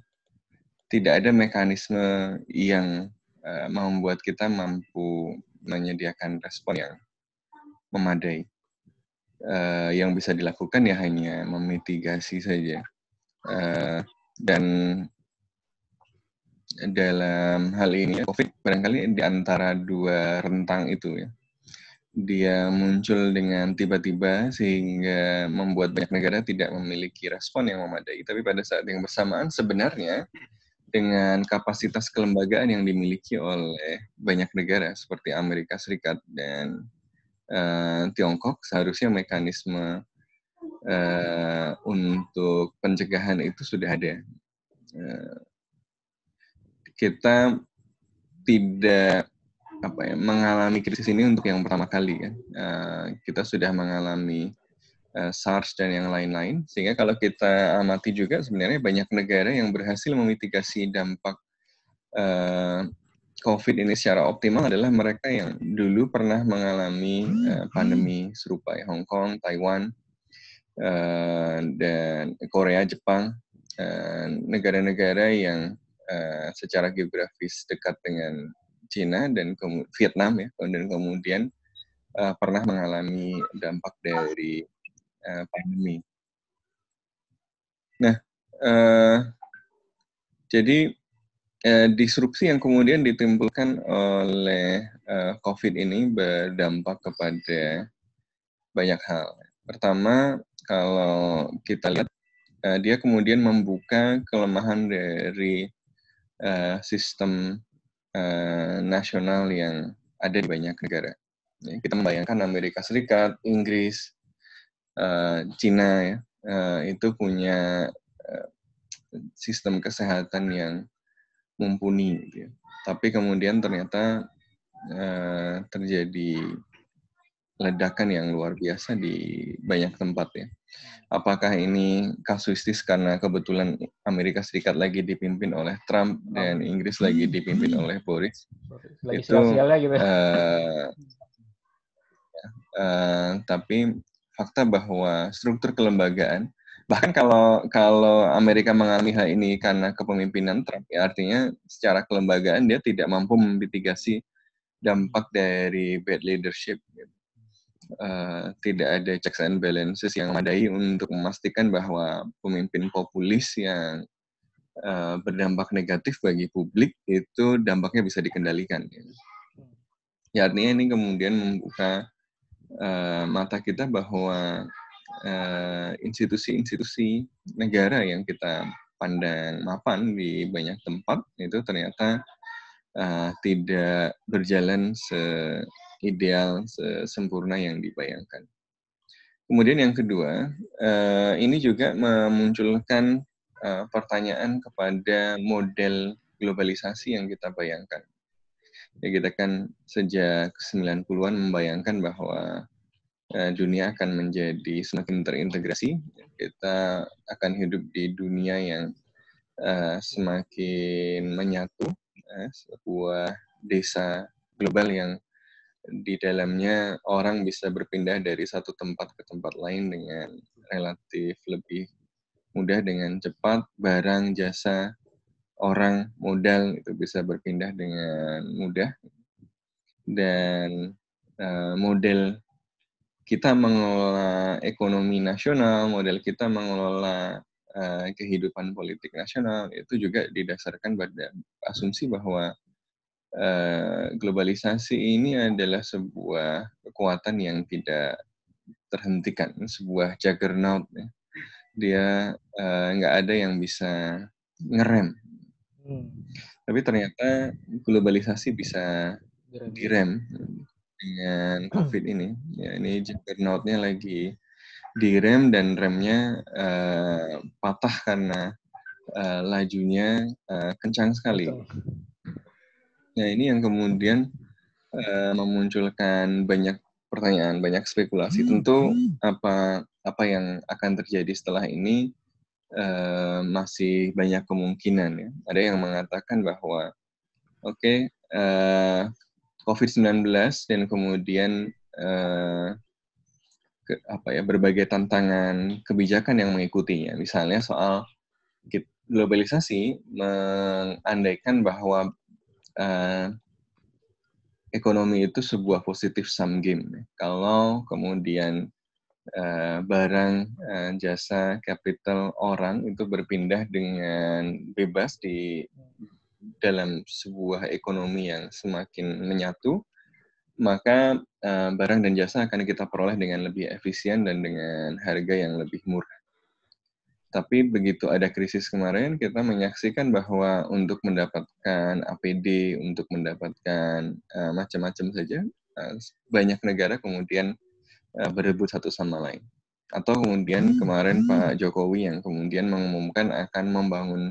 tidak ada mekanisme yang uh, membuat kita mampu menyediakan respon yang memadai. Uh, yang bisa dilakukan ya hanya memitigasi saja. Uh, dan dalam hal ini COVID barangkali di antara dua rentang itu ya dia muncul dengan tiba-tiba sehingga membuat banyak negara tidak memiliki respon yang memadai. Tapi pada saat yang bersamaan sebenarnya dengan kapasitas kelembagaan yang dimiliki oleh banyak negara seperti Amerika Serikat dan uh, Tiongkok seharusnya mekanisme uh, untuk pencegahan itu sudah ada. Uh, kita tidak apa ya mengalami krisis ini untuk yang pertama kali kan. Uh, kita sudah mengalami uh, SARS dan yang lain-lain. Sehingga kalau kita amati juga sebenarnya banyak negara yang berhasil memitigasi dampak uh, COVID ini secara optimal adalah mereka yang dulu pernah mengalami uh, pandemi serupa ya Hong Kong, Taiwan, uh, dan Korea, Jepang, negara-negara uh, yang uh, secara geografis dekat dengan Cina dan Vietnam ya, dan kemudian uh, pernah mengalami dampak dari uh, pandemi. Nah, uh, jadi uh, disrupsi yang kemudian ditimbulkan oleh uh, COVID ini berdampak kepada banyak hal. Pertama, kalau kita lihat, dia kemudian membuka kelemahan dari uh, sistem uh, nasional yang ada di banyak negara. Ya, kita membayangkan Amerika Serikat, Inggris, uh, Cina ya, uh, itu punya uh, sistem kesehatan yang mumpuni. Gitu ya. Tapi kemudian ternyata uh, terjadi ledakan yang luar biasa di banyak tempat ya. Apakah ini kasuistis karena kebetulan Amerika Serikat lagi dipimpin oleh Trump dan Inggris lagi dipimpin oleh Boris? Lagi itu gitu. Uh, uh, tapi fakta bahwa struktur kelembagaan bahkan kalau kalau Amerika mengalami hal ini karena kepemimpinan Trump ya artinya secara kelembagaan dia tidak mampu memitigasi dampak dari bad leadership gitu uh, tidak ada checks and balances yang memadai untuk memastikan bahwa pemimpin populis yang uh, berdampak negatif bagi publik itu dampaknya bisa dikendalikan. Ya, artinya ini kemudian membuka uh, mata kita bahwa institusi-institusi uh, negara yang kita pandang mapan di banyak tempat itu ternyata uh, tidak berjalan se ideal sempurna yang dibayangkan. Kemudian yang kedua, uh, ini juga memunculkan uh, pertanyaan kepada model globalisasi yang kita bayangkan. Ya kita kan sejak 90-an membayangkan bahwa uh, dunia akan menjadi semakin terintegrasi. Kita akan hidup di dunia yang semakin menyatu, sebuah desa global yang di dalamnya orang bisa berpindah dari satu tempat ke tempat lain dengan relatif lebih mudah dengan cepat barang jasa orang modal itu bisa berpindah dengan mudah. Dan uh, model kita mengelola ekonomi nasional model kita mengelola uh, kehidupan politik nasional itu juga didasarkan pada asumsi bahwa Eh, globalisasi ini adalah sebuah kekuatan yang tidak terhentikan, sebuah juggernaut. Ya. Dia uh, nggak ada yang bisa ngerem. Hmm. Tapi ternyata globalisasi bisa direm dengan COVID ini. Ya, ini juggernautnya lagi direm dan remnya uh, patah karena uh, lajunya uh, kencang sekali. Nah ini yang kemudian uh, memunculkan banyak pertanyaan, banyak spekulasi. Tentu apa apa yang akan terjadi setelah ini uh, masih banyak kemungkinan ya. Ada yang mengatakan bahwa oke okay, uh, COVID-19 dan kemudian uh, ke, apa ya berbagai tantangan kebijakan yang mengikutinya. Misalnya soal globalisasi mengandaikan bahwa uh, ekonomi itu sebuah positif sum game. Kalau kemudian uh, barang, uh, jasa, capital orang itu berpindah dengan bebas di dalam sebuah ekonomi yang semakin menyatu, maka uh, barang dan jasa akan kita peroleh dengan lebih efisien dan dengan harga yang lebih murah. Tapi begitu ada krisis kemarin, kita menyaksikan bahwa untuk mendapatkan APD, untuk mendapatkan uh, macam-macam saja, uh, banyak negara kemudian uh, berebut satu sama lain. Atau kemudian kemarin Pak Jokowi yang kemudian mengumumkan akan membangun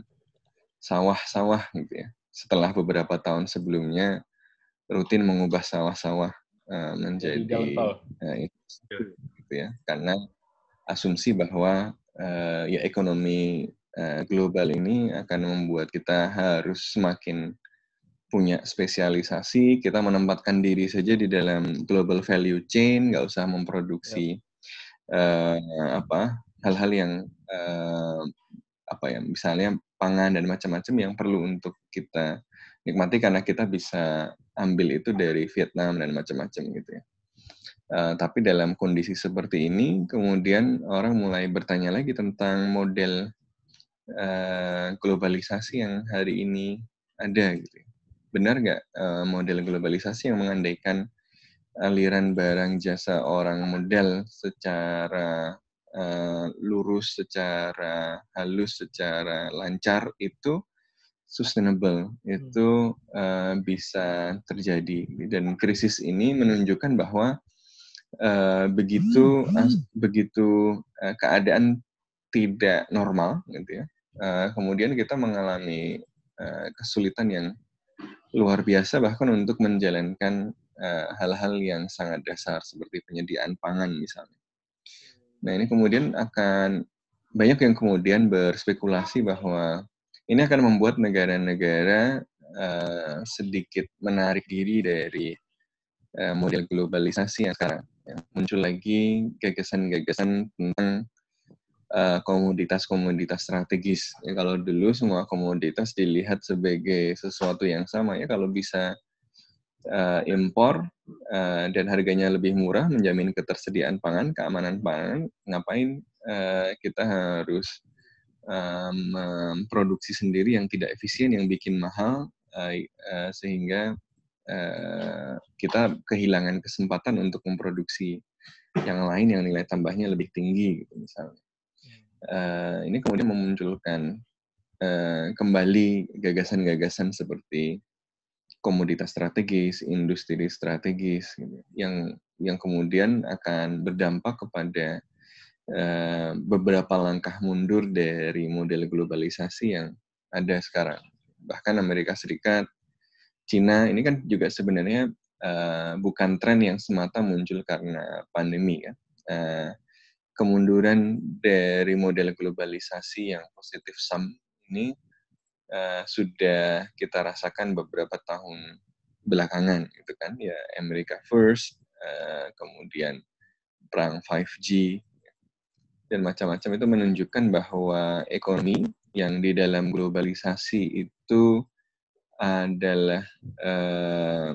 sawah-sawah gitu ya. Setelah beberapa tahun sebelumnya rutin mengubah sawah-sawah uh, menjadi uh, gitu ya. Karena asumsi bahwa uh, ya ekonomi uh, global ini akan membuat kita harus semakin punya spesialisasi, kita menempatkan diri saja di dalam global value chain, nggak usah memproduksi ya. uh, apa hal-hal yang uh, apa ya misalnya pangan dan macam-macam yang perlu untuk kita nikmati karena kita bisa ambil itu dari Vietnam dan macam-macam gitu ya. Uh, tapi dalam kondisi seperti ini, kemudian orang mulai bertanya lagi tentang model uh, globalisasi yang hari ini ada. Gitu. Benar nggak uh, model globalisasi yang mengandaikan aliran barang jasa orang model secara uh, lurus, secara halus, secara lancar itu sustainable itu uh, bisa terjadi dan krisis ini menunjukkan bahwa uh, begitu uh, begitu uh, keadaan tidak normal gitu ya. Uh, kemudian kita mengalami uh, kesulitan yang luar biasa bahkan untuk menjalankan hal-hal uh, yang sangat dasar seperti penyediaan pangan misalnya. Nah ini kemudian akan banyak yang kemudian berspekulasi bahwa ini akan membuat negara-negara uh, sedikit menarik diri dari uh, model globalisasi yang sekarang ya, muncul lagi gagasan-gagasan tentang uh, komoditas-komoditas strategis. Ya, kalau dulu semua komoditas dilihat sebagai sesuatu yang sama ya kalau bisa uh, impor uh, dan harganya lebih murah menjamin ketersediaan pangan, keamanan pangan, ngapain uh, kita harus um, memproduksi sendiri yang tidak efisien yang bikin mahal uh, uh, sehingga Eh, kita kehilangan kesempatan untuk memproduksi yang lain yang nilai tambahnya lebih tinggi gitu misalnya. Uh, ini kemudian memunculkan uh, kembali gagasan-gagasan seperti komoditas strategis, industri strategis, gitu, yang yang kemudian akan berdampak kepada uh, beberapa langkah mundur dari model globalisasi yang ada sekarang. Bahkan Amerika Serikat Cina ini kan juga sebenarnya uh, bukan tren yang semata muncul karena pandemi ya. Uh, kemunduran dari model globalisasi yang positif sum ini uh, sudah kita rasakan beberapa tahun belakangan gitu kan ya America First uh, kemudian perang 5G dan macam-macam itu menunjukkan bahwa ekonomi yang di dalam globalisasi itu adalah uh,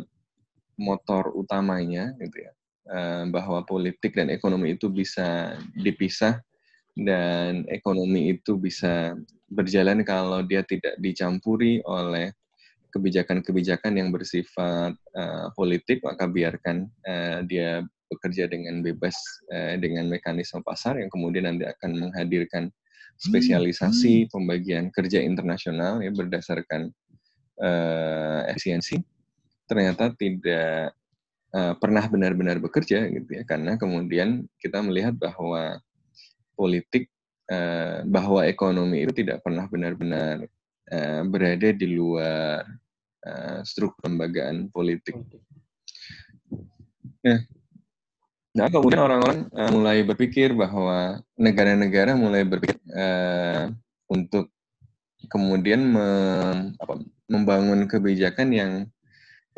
motor utamanya gitu ya uh, bahwa politik dan ekonomi itu bisa dipisah dan ekonomi itu bisa berjalan kalau dia tidak dicampuri oleh kebijakan-kebijakan yang bersifat uh, politik maka biarkan uh, dia bekerja dengan bebas uh, dengan mekanisme pasar yang kemudian nanti akan menghadirkan spesialisasi hmm. pembagian kerja internasional ya berdasarkan uh, efisiensi ternyata tidak uh, pernah benar-benar bekerja gitu ya. Karena kemudian kita melihat bahwa politik uh, bahwa ekonomi itu tidak pernah benar-benar uh, berada di luar uh, struktur lembagaan politik. Nah, nah kemudian orang-orang uh, mulai berpikir bahwa negara-negara mulai berpikir uh, untuk kemudian mem, apa, membangun kebijakan yang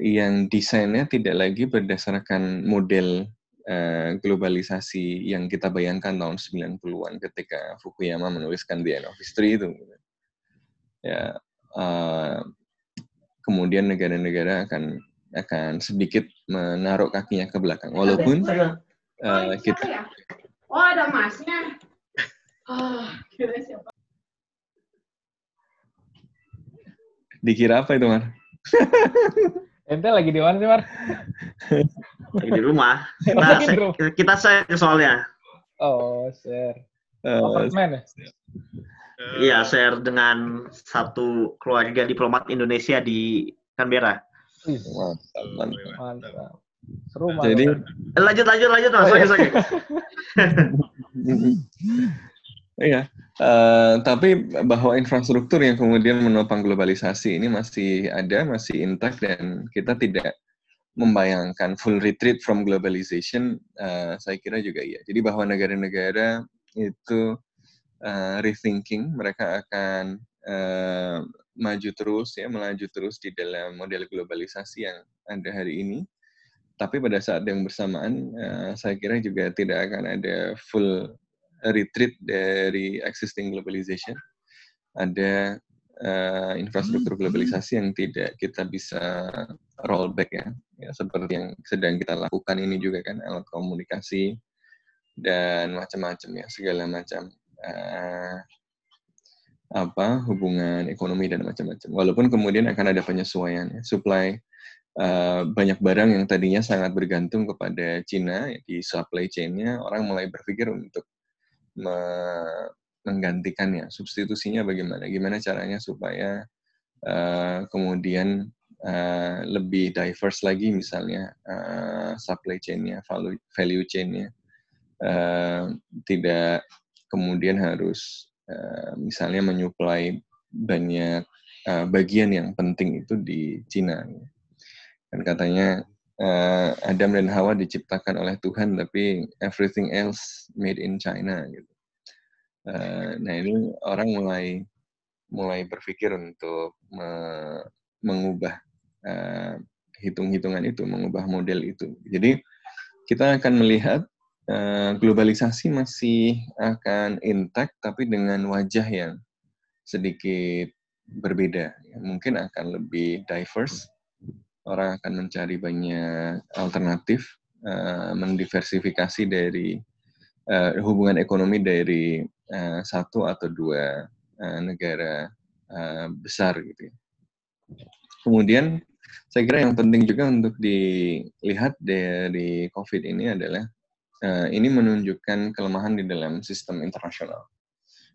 yang desainnya tidak lagi berdasarkan model uh, globalisasi yang kita bayangkan tahun 90-an ketika Fukuyama menuliskan The End of History itu. Ya, uh, kemudian negara-negara akan akan sedikit menaruh kakinya ke belakang. Walaupun uh, kita Oh, ada masnya. Oh, kira siapa? Dikira apa itu, Mar? Ente lagi di mana sih, Mar? lagi di rumah. Nah, kita, kita share soalnya. Oh, share. Uh, Apartemen ya? Iya, share dengan satu keluarga diplomat Indonesia di Canberra. Mantap, mantap. mantap. Seru banget. Jadi, lanjut, lanjut, lanjut, Mas. Sorry, sorry. Iya, uh, tapi bahwa infrastruktur yang kemudian menopang globalisasi ini masih ada, masih intact dan kita tidak membayangkan full retreat from globalization, uh, saya kira juga iya. Jadi bahwa negara-negara itu uh, rethinking, mereka akan uh, maju terus ya, melaju terus di dalam model globalisasi yang ada hari ini. Tapi pada saat yang bersamaan, uh, saya kira juga tidak akan ada full retreat dari existing globalization. Ada uh, infrastruktur globalisasi yang tidak kita bisa rollback ya. ya, seperti yang sedang kita lakukan ini juga kan alat komunikasi dan macam-macam ya segala macam uh, apa hubungan ekonomi dan macam-macam. Walaupun kemudian akan ada penyesuaian ya. supply uh, banyak barang yang tadinya sangat bergantung kepada Cina ya, di supply chain-nya orang mulai berpikir untuk menggantikannya, substitusinya bagaimana? Gimana caranya supaya uh, kemudian uh, lebih diverse lagi misalnya uh, supply chain-nya, value, value chain-nya, uh, tidak kemudian harus uh, misalnya menyuplai banyak uh, bagian yang penting itu di Cina. Dan katanya uh, Adam dan Hawa diciptakan oleh Tuhan, tapi everything else made in China. Gitu. Uh, nah ini orang mulai mulai berpikir untuk me, mengubah uh, hitung-hitungan itu, mengubah model itu. Jadi kita akan melihat uh, globalisasi masih akan intact, tapi dengan wajah yang sedikit berbeda. Mungkin akan lebih diverse. Orang akan mencari banyak alternatif, uh, mendiversifikasi dari uh, hubungan ekonomi dari uh, satu atau dua uh, negara uh, besar gitu. Ya. Kemudian saya kira yang penting juga untuk dilihat dari COVID ini adalah uh, ini menunjukkan kelemahan di dalam sistem internasional.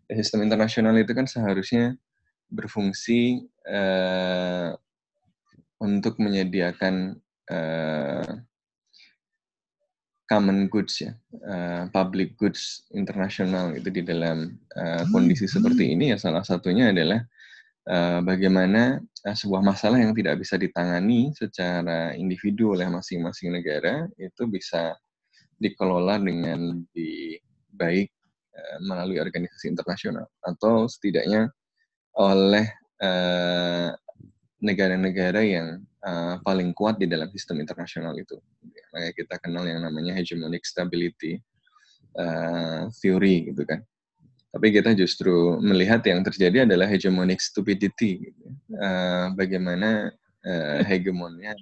Sistem internasional itu kan seharusnya berfungsi uh, untuk menyediakan uh, common goods ya, uh, public goods internasional itu di dalam uh, kondisi seperti ini ya salah satunya adalah uh, bagaimana uh, sebuah masalah yang tidak bisa ditangani secara individu oleh masing-masing negara itu bisa dikelola dengan lebih baik uh, melalui organisasi internasional atau setidaknya oleh negara-negara yang uh, paling kuat di dalam sistem internasional itu. Makanya kita kenal yang namanya hegemonic stability uh, theory gitu kan. Tapi kita justru melihat yang terjadi adalah hegemonic stupidity. Gitu. Uh, bagaimana uh, hegemonnya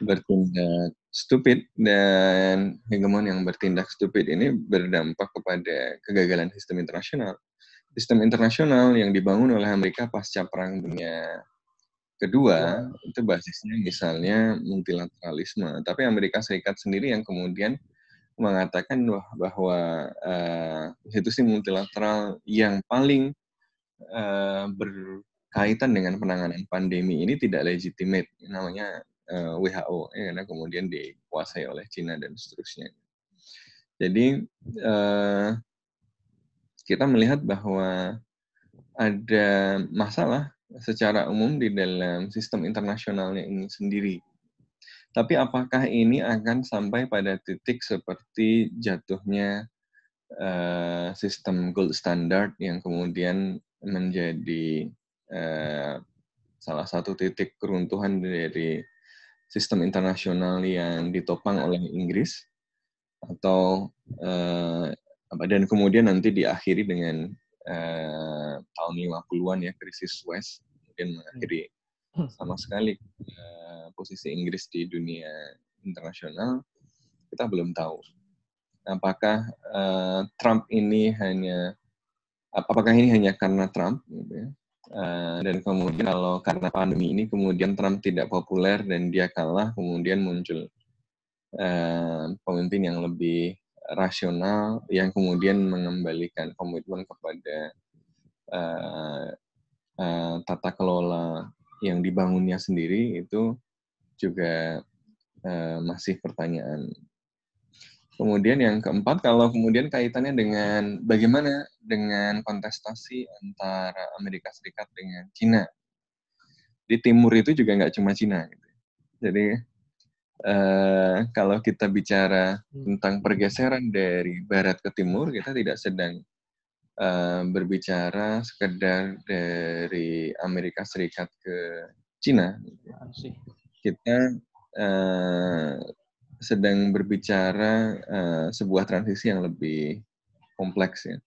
bertindak stupid dan hegemon yang bertindak stupid ini berdampak kepada kegagalan sistem internasional. Sistem internasional yang dibangun oleh Amerika pasca Perang Dunia Kedua, itu basisnya misalnya multilateralisme. Tapi Amerika Serikat sendiri yang kemudian mengatakan bahwa uh, institusi multilateral yang paling uh, berkaitan dengan penanganan pandemi ini tidak legitimate. Namanya uh, WHO ya, karena kemudian dikuasai oleh Cina dan seterusnya. Jadi uh, kita melihat bahwa ada masalah secara umum di dalam sistem internasionalnya ini sendiri. Tapi apakah ini akan sampai pada titik seperti jatuhnya uh, sistem gold standard yang kemudian menjadi uh, salah satu titik keruntuhan dari sistem internasional yang ditopang oleh Inggris atau uh, dan kemudian nanti diakhiri dengan uh, tahun 50-an ya krisis West kemudian mengakhiri hmm. sama sekali uh, posisi Inggris di dunia internasional kita belum tahu apakah uh, Trump ini hanya apakah ini hanya karena Trump gitu ya uh, dan kemudian kalau karena pandemi ini kemudian Trump tidak populer dan dia kalah kemudian muncul uh, pemimpin yang lebih rasional yang kemudian mengembalikan komitmen kepada uh, uh, tata kelola yang dibangunnya sendiri itu juga uh, masih pertanyaan. Kemudian yang keempat, kalau kemudian kaitannya dengan bagaimana dengan kontestasi antara Amerika Serikat dengan Cina. Di timur itu juga nggak cuma Cina. Gitu. Jadi uh, kalau kita bicara hmm. tentang pergeseran dari barat ke timur, kita tidak sedang uh, berbicara sekedar dari Amerika Serikat ke Cina. Kita uh, sedang berbicara uh, sebuah transisi yang lebih kompleks ya.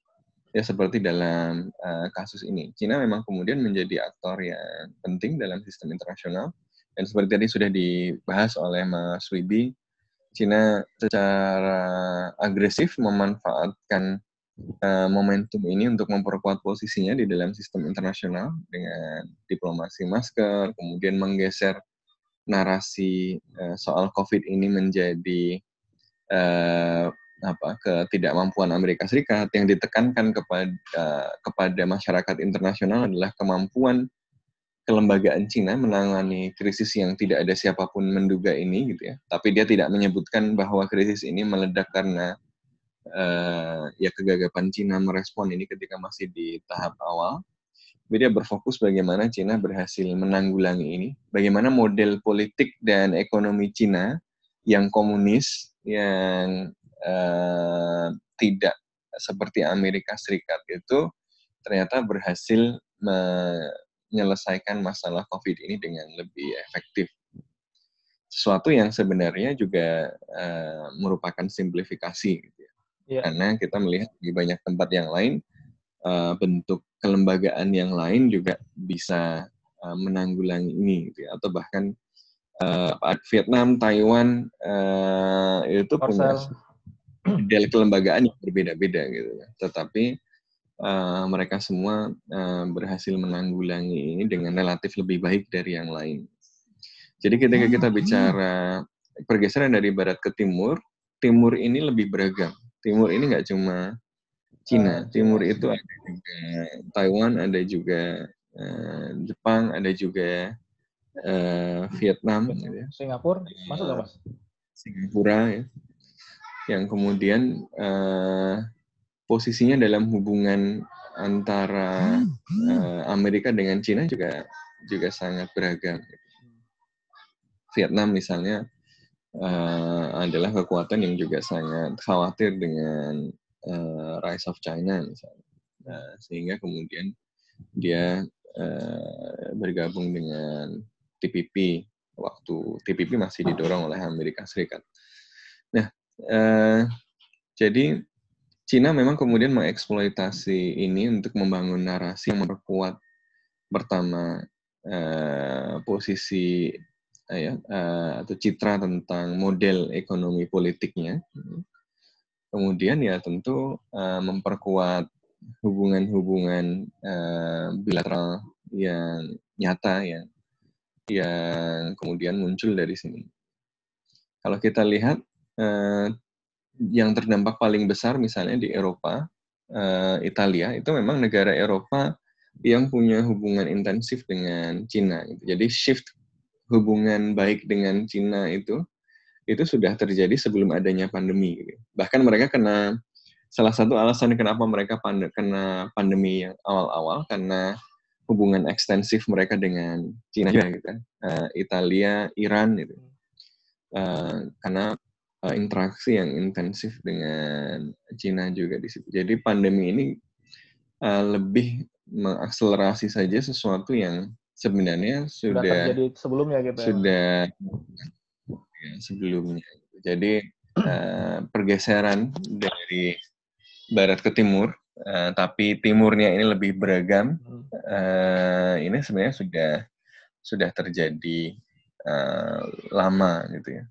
Ya seperti dalam uh, kasus ini, Cina memang kemudian menjadi aktor yang penting dalam sistem internasional dan seperti tadi sudah dibahas oleh Mas Wibi, Cina secara agresif memanfaatkan uh, momentum ini untuk memperkuat posisinya di dalam sistem internasional dengan diplomasi masker, kemudian menggeser narasi uh, soal COVID ini menjadi uh, apa ketidakmampuan Amerika Serikat. Yang ditekankan kepada uh, kepada masyarakat internasional adalah kemampuan kelembagaan Cina menangani krisis yang tidak ada siapa pun menduga ini gitu ya. Tapi dia tidak menyebutkan bahwa krisis ini meledak karena uh, ya kegagapan Cina merespon ini ketika masih di tahap awal. Jadi dia berfokus bagaimana Cina berhasil menanggulangi ini, bagaimana model politik dan ekonomi Cina yang komunis, yang uh, tidak seperti Amerika Serikat itu ternyata berhasil menyelesaikan masalah COVID ini dengan lebih efektif. Sesuatu yang sebenarnya juga uh, merupakan simplifikasi. Gitu ya yeah. karena kita melihat di banyak tempat yang lain uh, bentuk kelembagaan yang lain juga bisa uh, menanggulangi ini gitu ya. atau bahkan uh, Vietnam, Taiwan uh, itu punya model kelembagaan yang berbeda-beda gitu ya. Tetapi uh, mereka semua uh, berhasil menanggulangi ini dengan relatif lebih baik dari yang lain. Jadi ketika kita bicara pergeseran dari barat ke timur, timur ini lebih beragam timur ini nggak cuma Cina, ah, timur itu ada juga Taiwan, ada juga uh, Jepang, ada juga uh, Vietnam, gitu ya. Singapura, masuk nggak mas? Singapura ya, yang kemudian uh, posisinya dalam hubungan antara uh, Amerika dengan Cina juga juga sangat beragam. Vietnam misalnya uh, adalah kekuatan yang juga sangat khawatir dengan uh, rise of China misalnya. Nah, sehingga kemudian dia uh, bergabung dengan TPP waktu TPP masih didorong oleh Amerika Serikat. Nah, uh, jadi Cina memang kemudian mengeksploitasi ini untuk membangun narasi yang memperkuat pertama uh, posisi ya uh, atau citra tentang model ekonomi politiknya. Kemudian ya tentu uh, memperkuat hubungan-hubungan uh, bilateral yang nyata yang yang kemudian muncul dari sini. Kalau kita lihat uh, yang terdampak paling besar misalnya di Eropa, uh, Italia itu memang negara Eropa yang punya hubungan intensif dengan Cina. Gitu. Jadi shift hubungan baik dengan Cina itu itu sudah terjadi sebelum adanya pandemi. Gitu. Bahkan mereka kena salah satu alasan kenapa mereka pand kena pandemi yang awal-awal karena hubungan ekstensif mereka dengan Cina juga gitu uh, Italia, Iran gitu. Uh, karena uh, interaksi yang intensif dengan Cina juga di situ. Jadi pandemi ini uh, lebih mengakselerasi saja sesuatu yang sebenarnya sudah, sudah terjadi sebelumnya gitu. Ya. Sudah ya, sebelumnya. Jadi uh, pergeseran dari barat ke timur, uh, tapi timurnya ini lebih beragam. Uh, ini sebenarnya sudah sudah terjadi uh, lama gitu ya.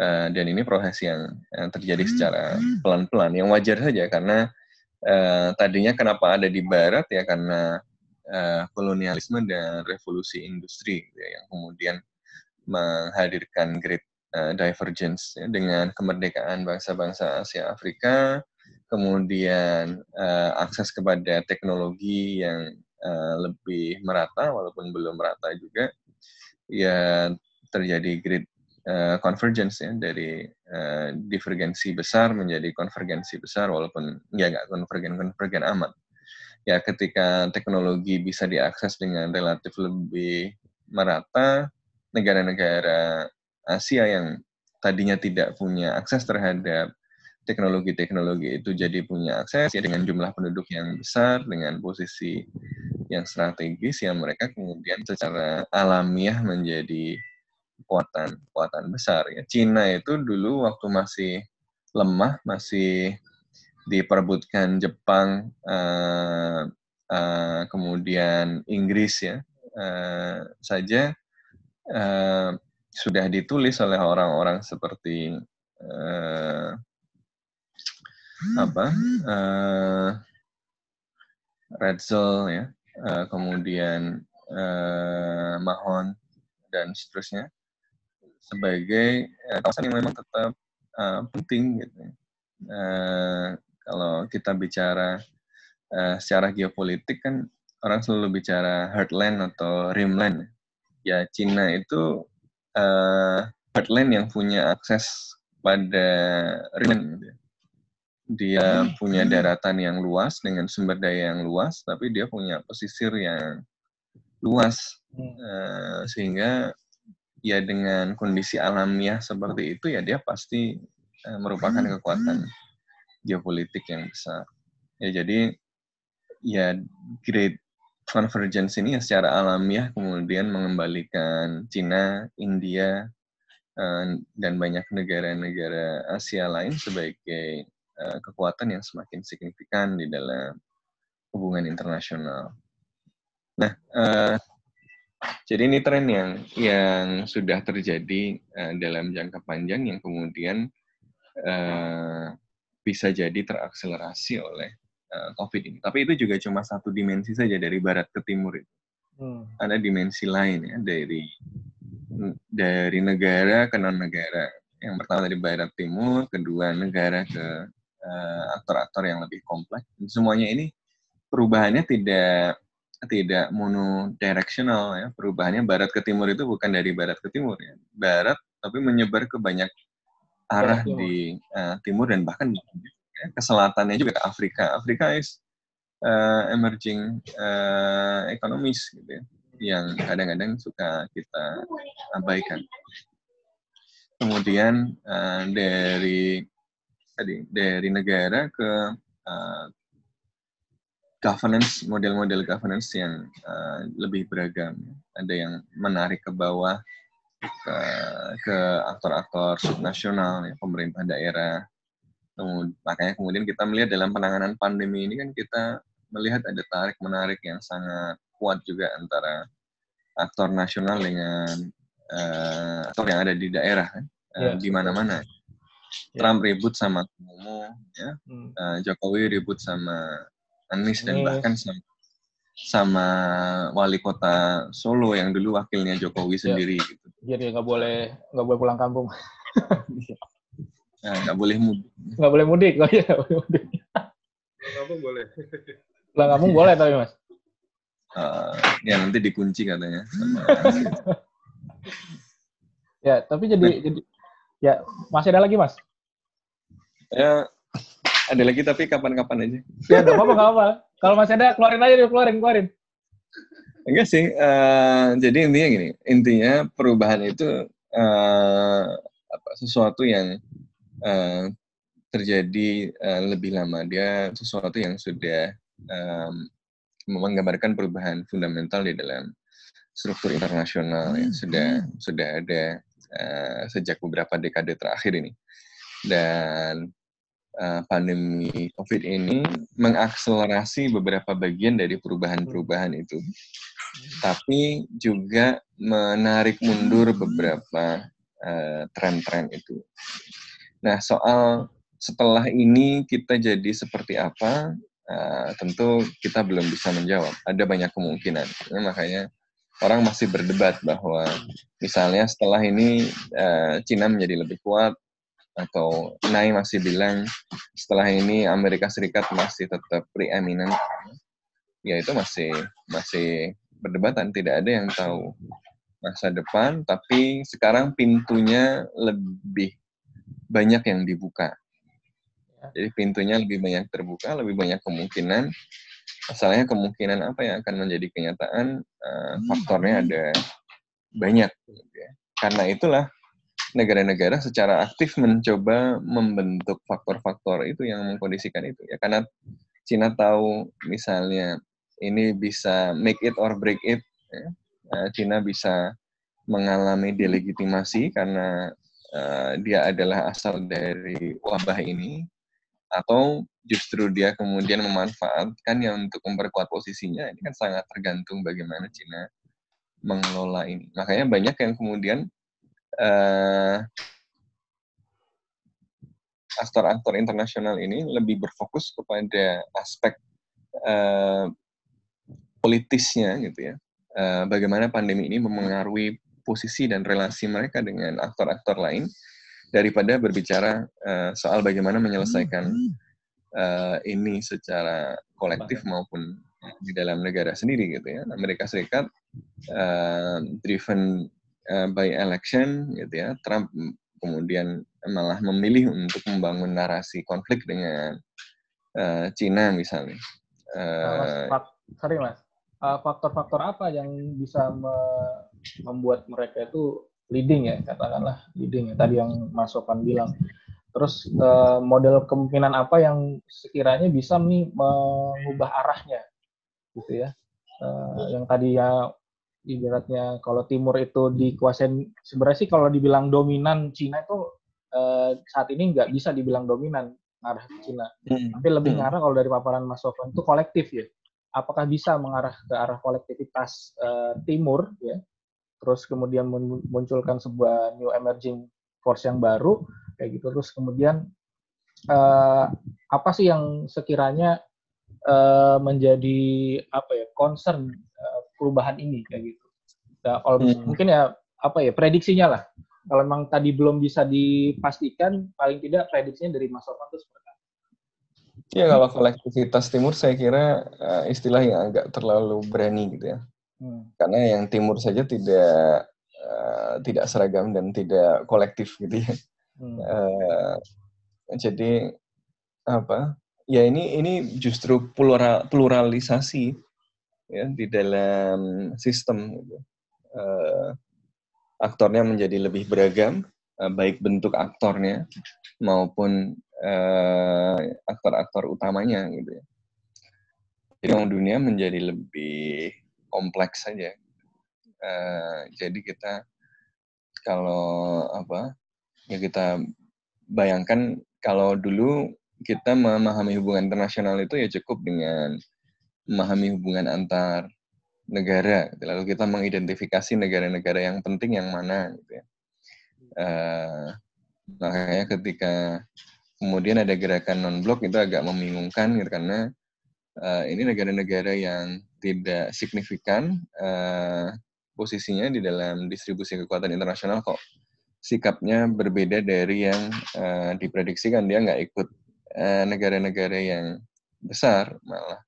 Uh, dan ini proses yang, yang terjadi secara pelan-pelan, yang wajar saja karena uh, tadinya kenapa ada di barat ya karena uh, kolonialisme dan revolusi industri gitu ya, yang kemudian menghadirkan great uh, divergence ya, dengan kemerdekaan bangsa-bangsa Asia Afrika, kemudian uh, akses kepada teknologi yang uh, lebih merata walaupun belum merata juga, ya terjadi great uh, ya dari uh, divergensi besar menjadi konvergensi besar walaupun ya nggak konvergen konvergen amat. Ya ketika teknologi bisa diakses dengan relatif lebih merata, negara-negara Asia yang tadinya tidak punya akses terhadap teknologi-teknologi itu jadi punya akses ya dengan jumlah penduduk yang besar dengan posisi yang strategis ya mereka kemudian secara alamiah menjadi kekuatan kekuatan besar ya. Cina itu dulu waktu masih lemah masih diperebutkan Jepang, uh, uh, kemudian Inggris ya uh, saja uh, sudah ditulis oleh orang-orang seperti uh, apa uh, Redzel ya, uh, kemudian uh, Mahon dan seterusnya sebagai kawasan yang memang tetap uh, penting gitu. Uh, kalau kita bicara uh, secara geopolitik kan orang selalu bicara heartland atau rimland. Ya Cina itu uh, heartland yang punya akses pada rimland. Gitu. Dia punya daratan yang luas dengan sumber daya yang luas, tapi dia punya pesisir yang luas, uh, sehingga ya dengan kondisi alamiah seperti itu ya dia pasti uh, merupakan kekuatan geopolitik yang besar. Ya jadi ya great convergence ini ya secara alamiah kemudian mengembalikan Cina, India, eh, dan banyak negara-negara Asia lain sebagai eh, kekuatan yang semakin signifikan di dalam hubungan internasional. Nah, uh, jadi ini tren yang yang sudah terjadi uh, dalam jangka panjang yang kemudian uh, bisa jadi terakselerasi oleh uh, COVID ini. Tapi itu juga cuma satu dimensi saja dari barat ke timur itu. Hmm. Ada dimensi lain ya dari dari negara ke non negara. Yang pertama dari barat timur, kedua negara ke uh, aktor-aktor yang lebih kompleks. Semuanya ini perubahannya tidak tidak monodirectional ya. Perubahannya barat ke timur itu bukan dari barat ke timur ya. Barat tapi menyebar ke banyak arah di uh, timur dan bahkan ya, ke selatannya juga ke Afrika. Afrika is uh, emerging uh, economies gitu ya, yang kadang-kadang suka kita abaikan. Kemudian uh, dari tadi dari negara ke uh, governance model-model governance yang uh, lebih beragam. Ada yang menarik ke bawah ke, ke aktor-aktor subnasional, ya, pemerintah daerah. Kemudian, makanya kemudian kita melihat dalam penanganan pandemi ini kan kita melihat ada tarik-menarik yang sangat kuat juga antara aktor nasional dengan uh, aktor yang ada di daerah kan, uh, di mana-mana. Ya. Trump ribut sama Kumu, ya. Hmm. Uh, Jokowi ribut sama Anies dan bahkan sama sama wali kota Solo yang dulu wakilnya Jokowi ya. sendiri gitu. Jadi nggak boleh nggak boleh pulang kampung. nah, nggak boleh mudik. Nggak boleh mudik, oh iya boleh mudik. Kampung boleh. Pulang kampung boleh tapi mas. Uh, ya nanti dikunci katanya. Sama ya, tapi jadi nah. jadi ya masih ada lagi mas? Ya ada lagi tapi kapan-kapan aja. Ya nggak apa-apa nggak apa. Kalau masih ada keluarin aja keluarin keluarin. Enggak sih. Uh, jadi intinya gini, intinya perubahan itu uh, apa sesuatu yang uh, terjadi uh, lebih lama. Dia sesuatu yang sudah um, menggambarkan perubahan fundamental di dalam struktur internasional yang sudah sudah ada uh, sejak beberapa dekade terakhir ini. Dan uh, pandemi COVID ini mengakselerasi beberapa bagian dari perubahan-perubahan itu, tapi juga menarik mundur beberapa tren-tren uh, itu. Nah, soal setelah ini kita jadi seperti apa, uh, tentu kita belum bisa menjawab. Ada banyak kemungkinan. Ya, makanya orang masih berdebat bahwa misalnya setelah ini uh, Cina menjadi lebih kuat, atau Nai masih bilang setelah ini Amerika Serikat masih tetap preeminent, ya itu masih masih perdebatan. Tidak ada yang tahu masa depan, tapi sekarang pintunya lebih banyak yang dibuka. Jadi pintunya lebih banyak terbuka, lebih banyak kemungkinan. Asalnya kemungkinan apa yang akan menjadi kenyataan, uh, faktornya ada banyak. Gitu ya. Karena itulah negara-negara secara aktif mencoba membentuk faktor-faktor itu yang mengkondisikan itu ya. Karena Cina tahu misalnya ini bisa make it or break it ya. Nah, Cina bisa mengalami delegitimasi karena uh, dia adalah asal dari wabah ini atau justru dia kemudian memanfaatkan yang untuk memperkuat posisinya. Ini kan sangat tergantung bagaimana Cina mengelola ini. Makanya banyak yang kemudian uh, aktor-aktor internasional ini lebih berfokus kepada aspek uh, politisnya gitu ya. Uh, bagaimana pandemi ini memengaruhi posisi dan relasi mereka dengan aktor-aktor lain daripada berbicara uh, soal bagaimana menyelesaikan uh, ini secara kolektif maupun di dalam negara sendiri gitu ya. Amerika Serikat uh, driven uh, by election gitu ya Trump kemudian malah memilih untuk membangun narasi konflik dengan uh, Cina misalnya. Uh, mas, sorry mas, faktor-faktor uh, apa yang bisa me membuat mereka itu leading ya katakanlah leading ya tadi yang Mas Sofan bilang. Terus uh, model kemungkinan apa yang sekiranya bisa nih mengubah arahnya gitu ya. Uh, yang tadi ya ibaratnya kalau timur itu dikuasain sebenarnya sih kalau dibilang dominan Cina itu eh, saat ini nggak bisa dibilang dominan arah ke Cina. Hmm. tapi lebih hmm. ngarah kalau dari paparan Mas Sofwan itu kolektif ya. Apakah bisa mengarah ke arah kolektivitas eh, timur ya? Terus kemudian munculkan sebuah new emerging force yang baru kayak gitu. Terus kemudian eh, apa sih yang sekiranya eh, menjadi apa ya concern eh, perubahan ini kayak gitu. Nah, all, hmm. mungkin ya apa ya prediksinya lah. Kalau memang tadi belum bisa dipastikan, paling tidak prediksinya dari Mas Sofan itu seperti apa? Ya kalau kolektivitas timur saya kira uh, istilah yang agak terlalu berani gitu ya. Hmm. Karena yang timur saja tidak uh, tidak seragam dan tidak kolektif gitu ya. Hmm. Uh, jadi apa? Ya ini ini justru plural, pluralisasi ya di dalam sistem gitu. uh, aktornya menjadi lebih beragam uh, baik bentuk aktornya maupun aktor aktor-aktor utamanya gitu ya. Jadi dunia menjadi lebih kompleks saja. Uh, jadi kita kalau apa ya kita bayangkan kalau dulu kita memahami hubungan internasional itu ya cukup dengan memahami hubungan antar negara. Gitu. Lalu kita mengidentifikasi negara-negara yang penting yang mana. Gitu ya. Uh, makanya ketika kemudian ada gerakan non-blok itu agak membingungkan gitu, karena uh, ini negara-negara yang tidak signifikan uh, posisinya di dalam distribusi kekuatan internasional kok sikapnya berbeda dari yang uh, diprediksikan dia nggak ikut negara-negara uh, yang besar malah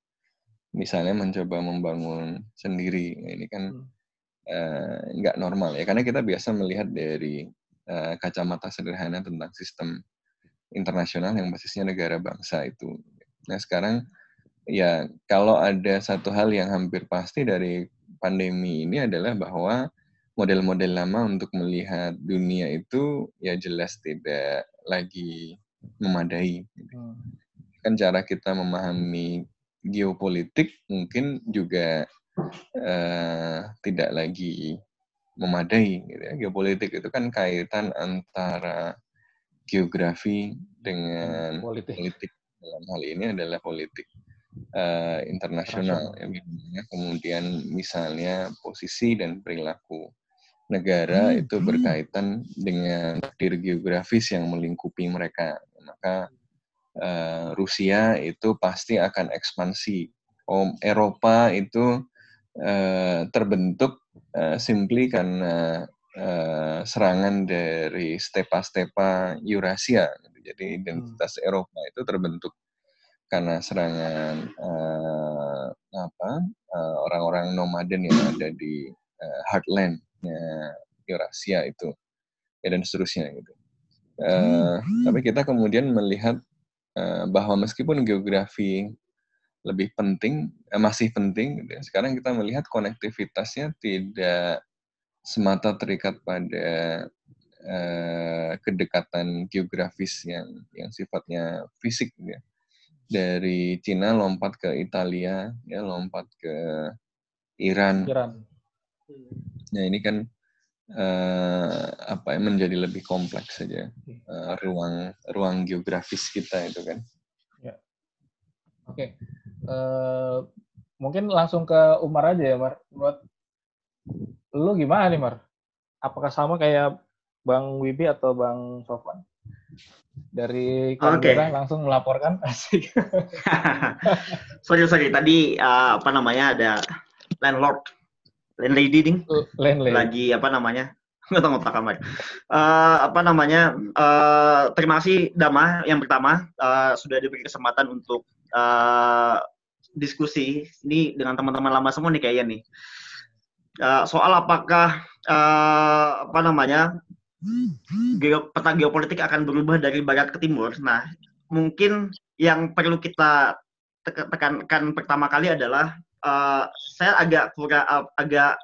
misalnya mencoba membangun sendiri ini kan hmm. nggak uh, normal ya karena kita biasa melihat dari uh, kacamata sederhana tentang sistem internasional yang basisnya negara bangsa itu. Nah sekarang ya kalau ada satu hal yang hampir pasti dari pandemi ini adalah bahwa model-model lama untuk melihat dunia itu ya jelas tidak lagi memadai. Hmm. Kan cara kita memahami geopolitik mungkin juga uh, tidak lagi memadai. Gitu ya. Geopolitik itu kan kaitan antara geografi dengan politik. politik. Dalam hal ini adalah politik uh, internasional ya, kemudian misalnya posisi dan perilaku negara hmm. itu berkaitan dengan takdir geografis yang melingkupi mereka maka uh, Rusia itu pasti akan ekspansi Om Eropa itu uh, terbentuk uh, simply karena uh, serangan dari stepa-stepa Eurasia jadi identitas hmm. Eropa itu terbentuk karena serangan uh, apa uh, orang-orang nomaden yang ada di uh, heartlandnya Eurasia itu ya dan seterusnya gitu. Uh, tapi kita kemudian melihat bahwa meskipun geografi lebih penting uh, masih penting sekarang kita melihat konektivitasnya tidak semata terikat pada uh, kedekatan geografis yang yang sifatnya fisik gitu ya dari Cina lompat ke Italia, ya lompat ke Iran. Iran. Nah ini kan uh, apa ya menjadi lebih kompleks saja uh, ruang ruang geografis kita itu kan. Ya. Oke, okay. uh, eh, mungkin langsung ke Umar aja ya Mar. Buat lu gimana nih Mar? Apakah sama kayak Bang Wibi atau Bang Sofwan? dari okay. langsung melaporkan asik. sorry sorry tadi uh, apa namanya ada landlord landlady ding. Landlady. Lagi apa namanya? Nggak tahu otak kamar uh, apa namanya? Uh, terima kasih Dama yang pertama. Uh, sudah diberi kesempatan untuk uh, diskusi ini dengan teman-teman lama semua nih kayaknya nih. Uh, soal apakah uh, apa namanya? Geo, peta geopolitik akan berubah dari barat ke timur. Nah, mungkin yang perlu kita tekankan pertama kali adalah uh, saya agak kurang agak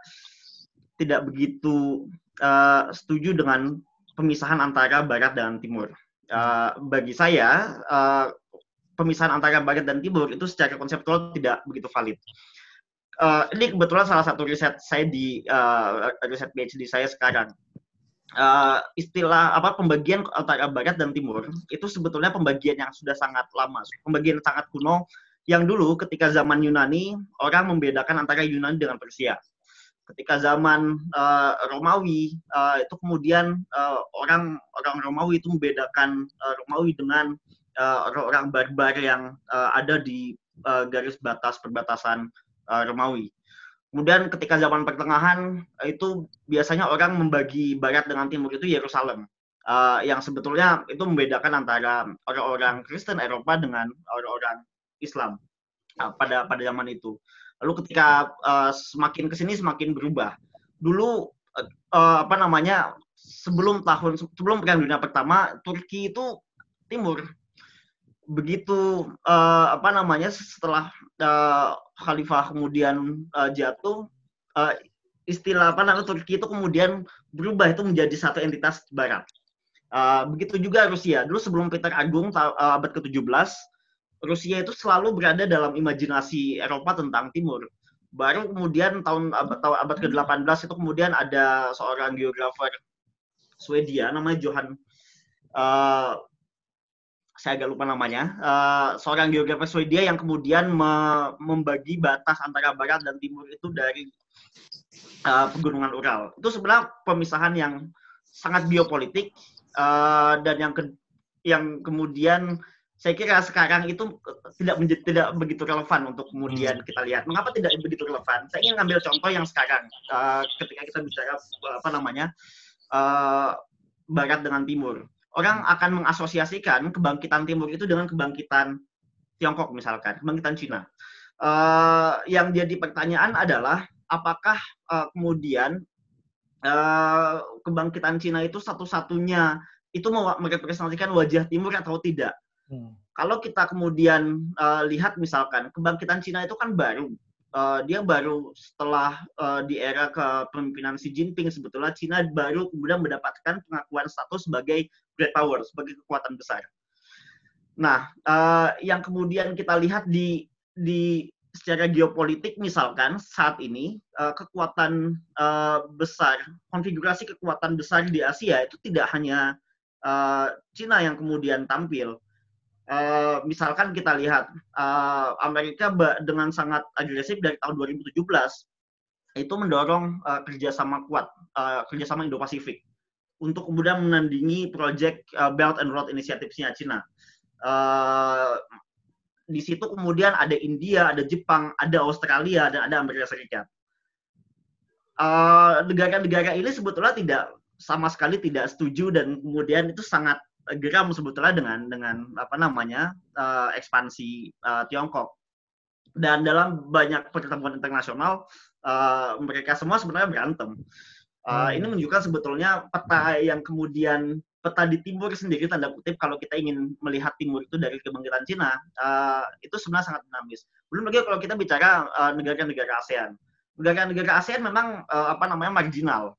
tidak begitu uh, setuju dengan pemisahan antara barat dan timur. Uh, bagi saya uh, pemisahan antara barat dan timur itu secara konseptual tidak begitu valid. Uh, ini kebetulan salah satu riset saya di uh, riset PhD saya sekarang uh, istilah apa pembagian antara barat dan timur itu sebetulnya pembagian yang sudah sangat lama, pembagian sangat kuno yang dulu ketika zaman Yunani orang membedakan antara Yunani dengan Persia. Ketika zaman uh, Romawi uh, itu kemudian uh, orang orang Romawi itu membedakan uh, Romawi dengan uh, orang barbar yang uh, ada di uh, garis batas perbatasan uh, Romawi. Kemudian ketika zaman pertengahan itu biasanya orang membagi barat dengan timur itu Yerusalem. Uh, yang sebetulnya itu membedakan antara orang-orang Kristen Eropa dengan orang-orang Islam uh, pada pada zaman itu. Lalu ketika uh, semakin ke sini semakin berubah. Dulu uh, apa namanya sebelum tahun sebelum perang dunia pertama Turki itu timur begitu uh, apa namanya setelah uh, khalifah kemudian uh, jatuh uh, istilah apa namanya Turki itu kemudian berubah itu menjadi satu entitas barat. Uh, begitu juga Rusia. Dulu sebelum Peter Agung uh, abad ke-17 Rusia itu selalu berada dalam imajinasi Eropa tentang timur. Baru kemudian tahun abad, tahun abad ke-18 itu kemudian ada seorang geografer Swedia namanya Johan uh, saya agak lupa namanya, uh, seorang geografer Swedia yang kemudian me membagi batas antara barat dan timur itu dari uh, pegunungan Ural. Itu sebenarnya pemisahan yang sangat biopolitik uh, dan yang ke yang kemudian saya kira sekarang itu tidak menjadi, tidak begitu relevan untuk kemudian hmm. kita lihat. Mengapa tidak begitu relevan? Saya ingin ngambil contoh yang sekarang uh, ketika kita bicara apa namanya uh, barat dengan timur orang akan mengasosiasikan kebangkitan timur itu dengan kebangkitan Tiongkok misalkan, kebangkitan Cina. Uh, yang jadi pertanyaan adalah apakah uh, kemudian uh, kebangkitan Cina itu satu-satunya itu merepresentasikan wajah Timur atau tidak? Hmm. Kalau kita kemudian uh, lihat misalkan kebangkitan Cina itu kan baru, uh, dia baru setelah uh, di era kepemimpinan Xi Jinping sebetulnya Cina baru kemudian mendapatkan pengakuan status sebagai great power, sebagai kekuatan besar. Nah, uh, yang kemudian kita lihat di di secara geopolitik misalkan saat ini uh, kekuatan uh, besar, konfigurasi kekuatan besar di Asia itu tidak hanya Cina yang kemudian tampil. Uh, misalkan kita lihat uh, Amerika dengan sangat agresif dari tahun 2017 itu mendorong uh, kerjasama kuat, uh, kerjasama Indo-Pasifik untuk kemudian menandingi proyek uh, Belt and Road Initiative-nya Cina. Uh, di situ kemudian ada India, ada Jepang, ada Australia, dan ada Amerika Serikat. Eh, negara-negara uh, ini sebetulnya tidak sama sekali tidak setuju dan kemudian itu sangat geram sebetulnya dengan dengan apa namanya uh, ekspansi uh, Tiongkok. Dan dalam banyak pertemuan internasional uh, mereka semua sebenarnya berantem. Uh, hmm. Ini menunjukkan sebetulnya peta yang kemudian peta di timur sendiri tanda kutip kalau kita ingin melihat timur itu dari kebangkitan Cina uh, itu sebenarnya sangat dinamis. Belum lagi kalau kita bicara uh, negara-negara ASEAN. Negara-negara ASEAN memang uh, apa namanya marginal.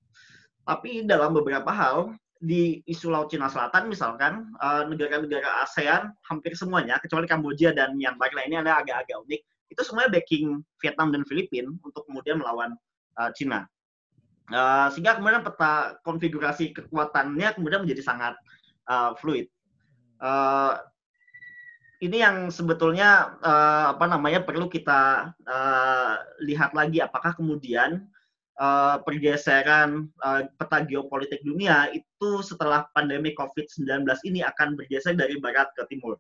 Tapi dalam beberapa hal di isu Laut Cina Selatan misalkan negara-negara ASEAN hampir semuanya kecuali Kamboja dan Myanmar ini ada agak-agak unik itu semuanya backing Vietnam dan Filipina untuk kemudian melawan uh, Cina. Uh, sehingga kemudian peta konfigurasi kekuatannya kemudian menjadi sangat uh, fluid. Uh, ini yang sebetulnya uh, apa namanya perlu kita uh, lihat lagi apakah kemudian uh, pergeseran uh, peta geopolitik dunia itu setelah pandemi COVID-19 ini akan bergeser dari barat ke timur.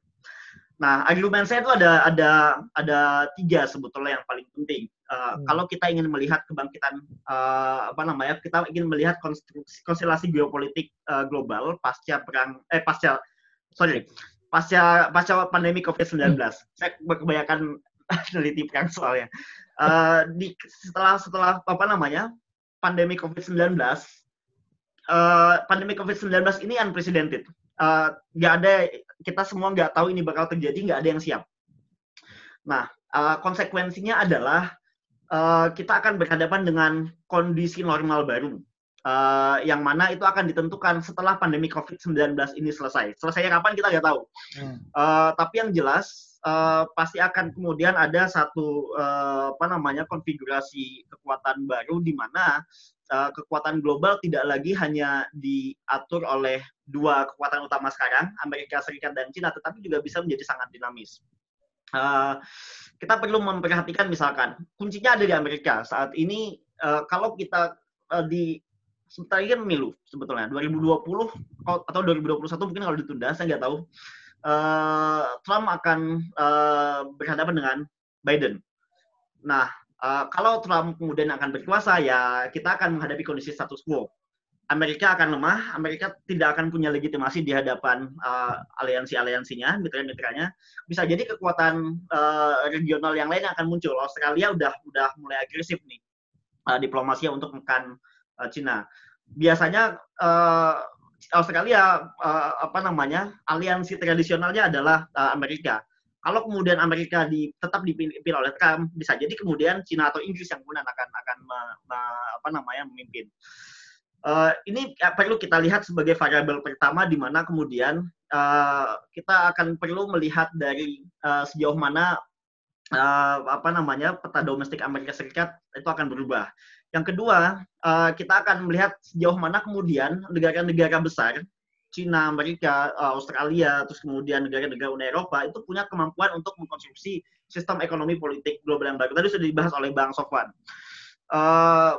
Nah, argumen saya itu ada ada ada tiga sebetulnya yang paling penting. Uh, hmm. Kalau kita ingin melihat kebangkitan uh, apa namanya, kita ingin melihat konstelasi geopolitik uh, global pasca perang eh pasca sorry pasca pasca pandemi COVID-19. Hmm. Saya kebanyakan meneliti perang soalnya. Uh, di setelah setelah apa namanya pandemi COVID-19, uh, pandemi COVID-19 ini unprecedented. Uh, gak ada kita semua nggak tahu ini bakal terjadi, nggak ada yang siap. Nah, uh, konsekuensinya adalah uh, kita akan berhadapan dengan kondisi normal baru. Uh, yang mana itu akan ditentukan setelah pandemi COVID-19 ini selesai. Selesainya kapan kita nggak tahu. Hmm. Uh, tapi yang jelas uh, pasti akan kemudian ada satu uh, apa namanya konfigurasi kekuatan baru di mana uh, kekuatan global tidak lagi hanya diatur oleh dua kekuatan utama sekarang, Amerika Serikat dan Cina, tetapi juga bisa menjadi sangat dinamis. Uh, kita perlu memperhatikan misalkan kuncinya ada di Amerika saat ini uh, kalau kita uh, di sebentar lagi pemilu sebetulnya 2020 atau 2021 mungkin kalau ditunda saya nggak tahu uh, Trump akan uh, berhadapan dengan Biden. Nah uh, kalau Trump kemudian akan berkuasa ya kita akan menghadapi kondisi status quo. Amerika akan lemah, Amerika tidak akan punya legitimasi di hadapan uh, aliansi-aliansinya, mitra-mitranya. Bisa jadi kekuatan uh, regional yang lain akan muncul. Australia udah udah mulai agresif nih uh, diplomasinya untuk menekan uh, Cina. Biasanya uh, Australia uh, apa namanya aliansi tradisionalnya adalah uh, Amerika kalau kemudian Amerika di, tetap dipimpin oleh Trump, bisa jadi kemudian Cina atau Inggris yang kemudian akan akan me, me, apa namanya memimpin. Uh, ini perlu kita lihat sebagai variabel pertama di mana kemudian uh, kita akan perlu melihat dari uh, sejauh mana uh, apa namanya peta domestik Amerika Serikat itu akan berubah. Yang kedua, uh, kita akan melihat sejauh mana kemudian negara-negara besar Cina, Amerika, eh, Australia, terus kemudian negara-negara Uni Eropa itu punya kemampuan untuk mengkonsumsi sistem ekonomi politik global yang baru. Tadi sudah dibahas oleh Bang Sofwan. Uh,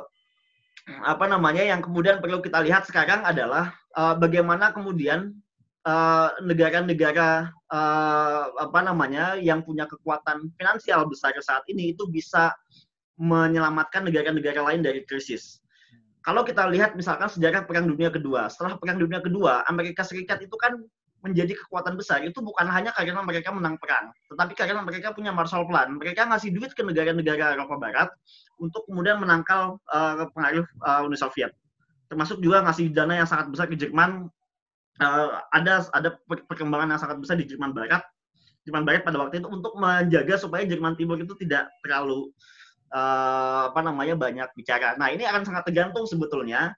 apa namanya yang kemudian perlu kita lihat sekarang adalah bagaimana kemudian negara-negara apa namanya yang punya kekuatan finansial besar saat ini itu bisa menyelamatkan negara-negara lain dari krisis kalau kita lihat misalkan sejarah Perang Dunia Kedua, setelah Perang Dunia Kedua, Amerika Serikat itu kan menjadi kekuatan besar itu bukan hanya karena mereka menang perang, tetapi karena mereka punya Marshall Plan. Mereka ngasih duit ke negara-negara Eropa Barat untuk kemudian menangkal uh, pengaruh uh, Uni Soviet. Termasuk juga ngasih dana yang sangat besar ke Jerman. Uh, ada ada perkembangan yang sangat besar di Jerman Barat. Jerman Barat pada waktu itu untuk menjaga supaya Jerman Timur itu tidak terlalu uh, apa namanya banyak bicara. Nah ini akan sangat tergantung sebetulnya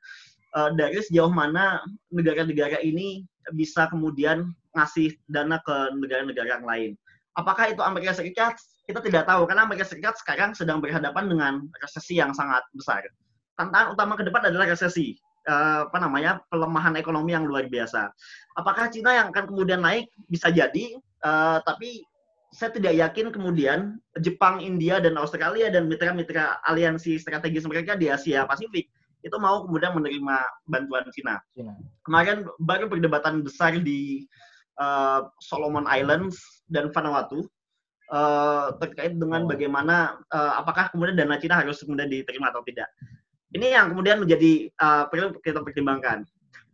uh, dari sejauh mana negara-negara ini bisa kemudian ngasih dana ke negara-negara yang lain. Apakah itu Amerika Serikat? Kita tidak tahu karena Amerika Serikat sekarang sedang berhadapan dengan resesi yang sangat besar. Tantangan utama ke depan adalah resesi, uh, apa namanya pelemahan ekonomi yang luar biasa. Apakah Cina yang akan kemudian naik? Bisa jadi, tapi saya tidak yakin kemudian Jepang, India, dan Australia dan mitra-mitra aliansi strategis mereka di Asia Pasifik itu mau kemudian menerima bantuan Cina. Cina. Kemarin baru perdebatan besar di uh, Solomon Islands dan Vanuatu uh, terkait dengan oh. bagaimana uh, apakah kemudian dana Cina harus kemudian diterima atau tidak. Ini yang kemudian menjadi uh, perlu kita pertimbangkan.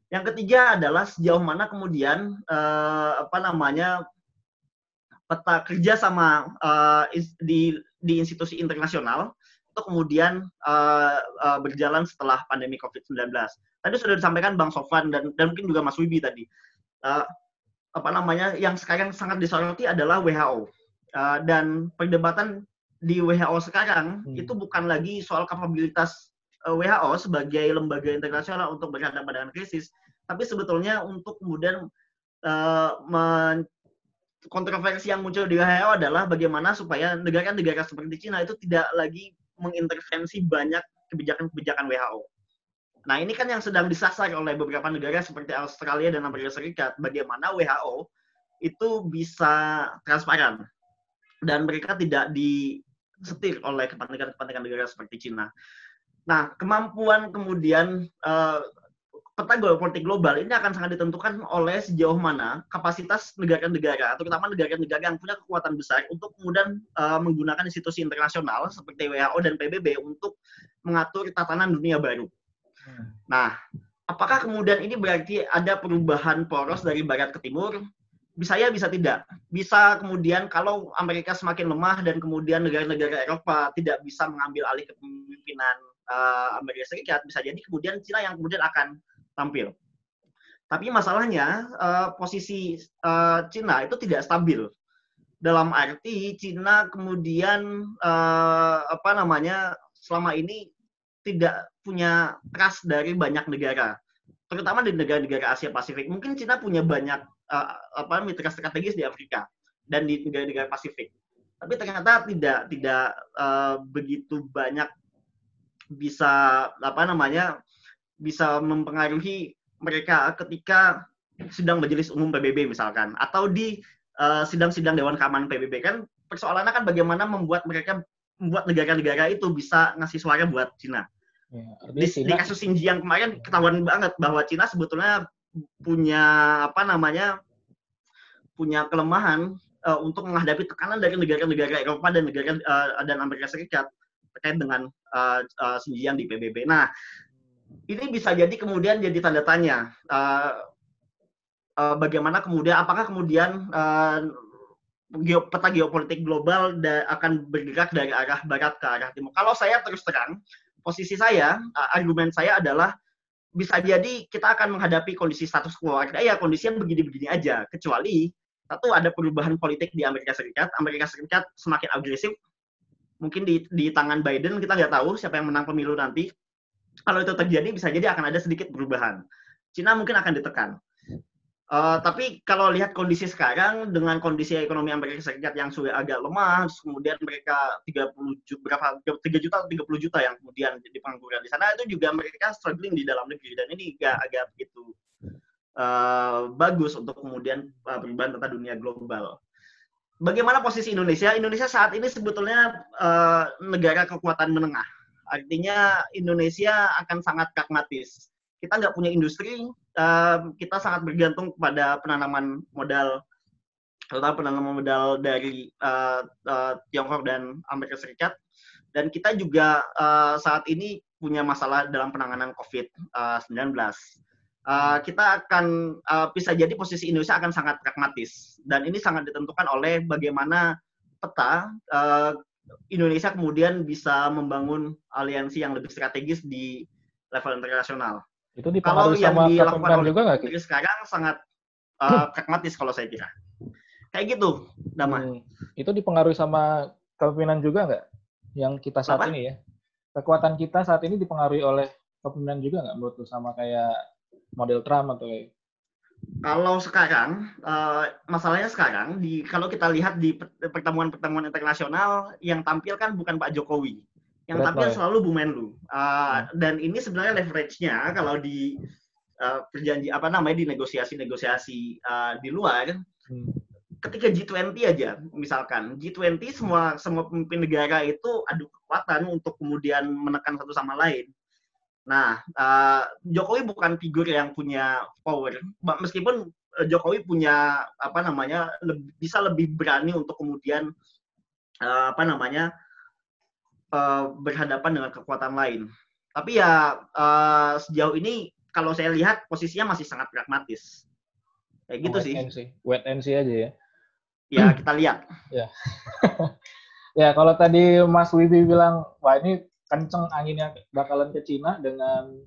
Yang ketiga adalah sejauh mana kemudian uh, apa namanya peta kerja sama uh, di di institusi internasional itu kemudian uh, uh, berjalan setelah pandemi COVID-19. Tadi sudah disampaikan Bang Sofan dan, dan mungkin juga Mas Wibi tadi. Uh, apa namanya yang sekarang sangat disoroti adalah WHO. Uh, dan perdebatan di WHO sekarang hmm. itu bukan lagi soal kapabilitas uh, WHO sebagai lembaga internasional untuk berhadapan dengan krisis, tapi sebetulnya untuk kemudian uh, kontroversi yang muncul di WHO adalah bagaimana supaya negara-negara seperti Cina itu tidak lagi mengintervensi banyak kebijakan-kebijakan WHO. Nah, ini kan yang sedang disasar oleh beberapa negara seperti Australia dan Amerika Serikat. Bagaimana WHO itu bisa transparan dan mereka tidak disetir oleh kepentingan-kepentingan negara seperti Cina. Nah, kemampuan kemudian uh, peta geopolitik global ini akan sangat ditentukan oleh sejauh mana kapasitas negara-negara, terutama negara-negara yang punya kekuatan besar untuk kemudian uh, menggunakan institusi internasional seperti WHO dan PBB untuk mengatur tatanan dunia baru. Hmm. Nah, apakah kemudian ini berarti ada perubahan poros dari barat ke timur? Bisa ya, bisa tidak. Bisa kemudian kalau Amerika semakin lemah dan kemudian negara-negara Eropa tidak bisa mengambil alih kepemimpinan uh, Amerika Serikat, bisa jadi kemudian Cina yang kemudian akan tampil. Tapi masalahnya uh, posisi uh, Cina itu tidak stabil. Dalam arti Cina kemudian uh, apa namanya selama ini tidak punya trust dari banyak negara, terutama di negara-negara Asia Pasifik. Mungkin Cina punya banyak uh, apa mitra strategis di Afrika dan di negara-negara Pasifik, tapi ternyata tidak tidak uh, begitu banyak bisa apa namanya bisa mempengaruhi mereka ketika sidang majelis umum PBB misalkan atau di uh, sidang-sidang dewan keamanan PBB kan persoalannya kan bagaimana membuat mereka membuat negara-negara itu bisa ngasih suara buat Cina. Ya, di, Cina... di kasus Xinjiang kemarin ketahuan banget bahwa Cina sebetulnya punya apa namanya punya kelemahan uh, untuk menghadapi tekanan dari negara-negara Eropa dan negara uh, dan Amerika Serikat terkait dengan uh, uh, Xinjiang di PBB. Nah, ini bisa jadi kemudian jadi tanda tanya uh, uh, bagaimana kemudian apakah kemudian uh, geo, peta geopolitik global akan bergerak dari arah barat ke arah timur. Kalau saya terus terang, posisi saya, argumen saya adalah bisa jadi kita akan menghadapi kondisi status quo. Ya kondisi yang begini-begini aja, kecuali satu ada perubahan politik di Amerika Serikat. Amerika Serikat semakin agresif, mungkin di, di tangan Biden kita nggak tahu siapa yang menang pemilu nanti kalau itu terjadi bisa jadi akan ada sedikit perubahan. Cina mungkin akan ditekan. Uh, tapi kalau lihat kondisi sekarang dengan kondisi ekonomi Amerika Serikat yang sudah agak lemah, kemudian mereka 30 juta, berapa 3 juta atau 30 juta yang kemudian jadi pengangguran di sana itu juga mereka struggling di dalam negeri dan ini agak agak begitu uh, bagus untuk kemudian uh, perubahan tata dunia global. Bagaimana posisi Indonesia? Indonesia saat ini sebetulnya uh, negara kekuatan menengah Artinya Indonesia akan sangat pragmatis. Kita nggak punya industri, kita sangat bergantung kepada penanaman modal, terutama penanaman modal dari uh, uh, Tiongkok dan Amerika Serikat. Dan kita juga saat ini punya masalah dalam penanganan COVID-19. Uh, kita akan bisa jadi posisi Indonesia akan sangat pragmatis dan ini sangat ditentukan oleh bagaimana peta Indonesia kemudian bisa membangun aliansi yang lebih strategis di level internasional. Itu dipengaruhi kalau sama yang dilakukan oleh juga nggak? Sekarang sangat uh, pragmatis kalau saya kira. Kayak gitu, Dama. Hmm. Itu dipengaruhi sama kepemimpinan juga nggak? Yang kita saat Apa? ini ya. Kekuatan kita saat ini dipengaruhi oleh kepemimpinan juga nggak menurut sama kayak model Trump atau kayak kalau sekarang uh, masalahnya sekarang di kalau kita lihat di pertemuan-pertemuan internasional yang tampil kan bukan Pak Jokowi. Yang tampil selalu Bu Menlu. Uh, dan ini sebenarnya leverage-nya kalau di uh, perjanji apa namanya di negosiasi-negosiasi uh, di luar hmm. ketika G20 aja, misalkan. G20 semua semua pemimpin negara itu adu kekuatan untuk kemudian menekan satu sama lain. Nah, uh, Jokowi bukan figur yang punya power, meskipun uh, Jokowi punya apa namanya lebih, bisa lebih berani untuk kemudian uh, apa namanya uh, berhadapan dengan kekuatan lain. Tapi ya uh, sejauh ini kalau saya lihat posisinya masih sangat pragmatis. Kayak gitu sih. Wait and see aja ya ya kita lihat. ya. ya kalau tadi Mas Wibi bilang wah ini kenceng anginnya bakalan ke Cina dengan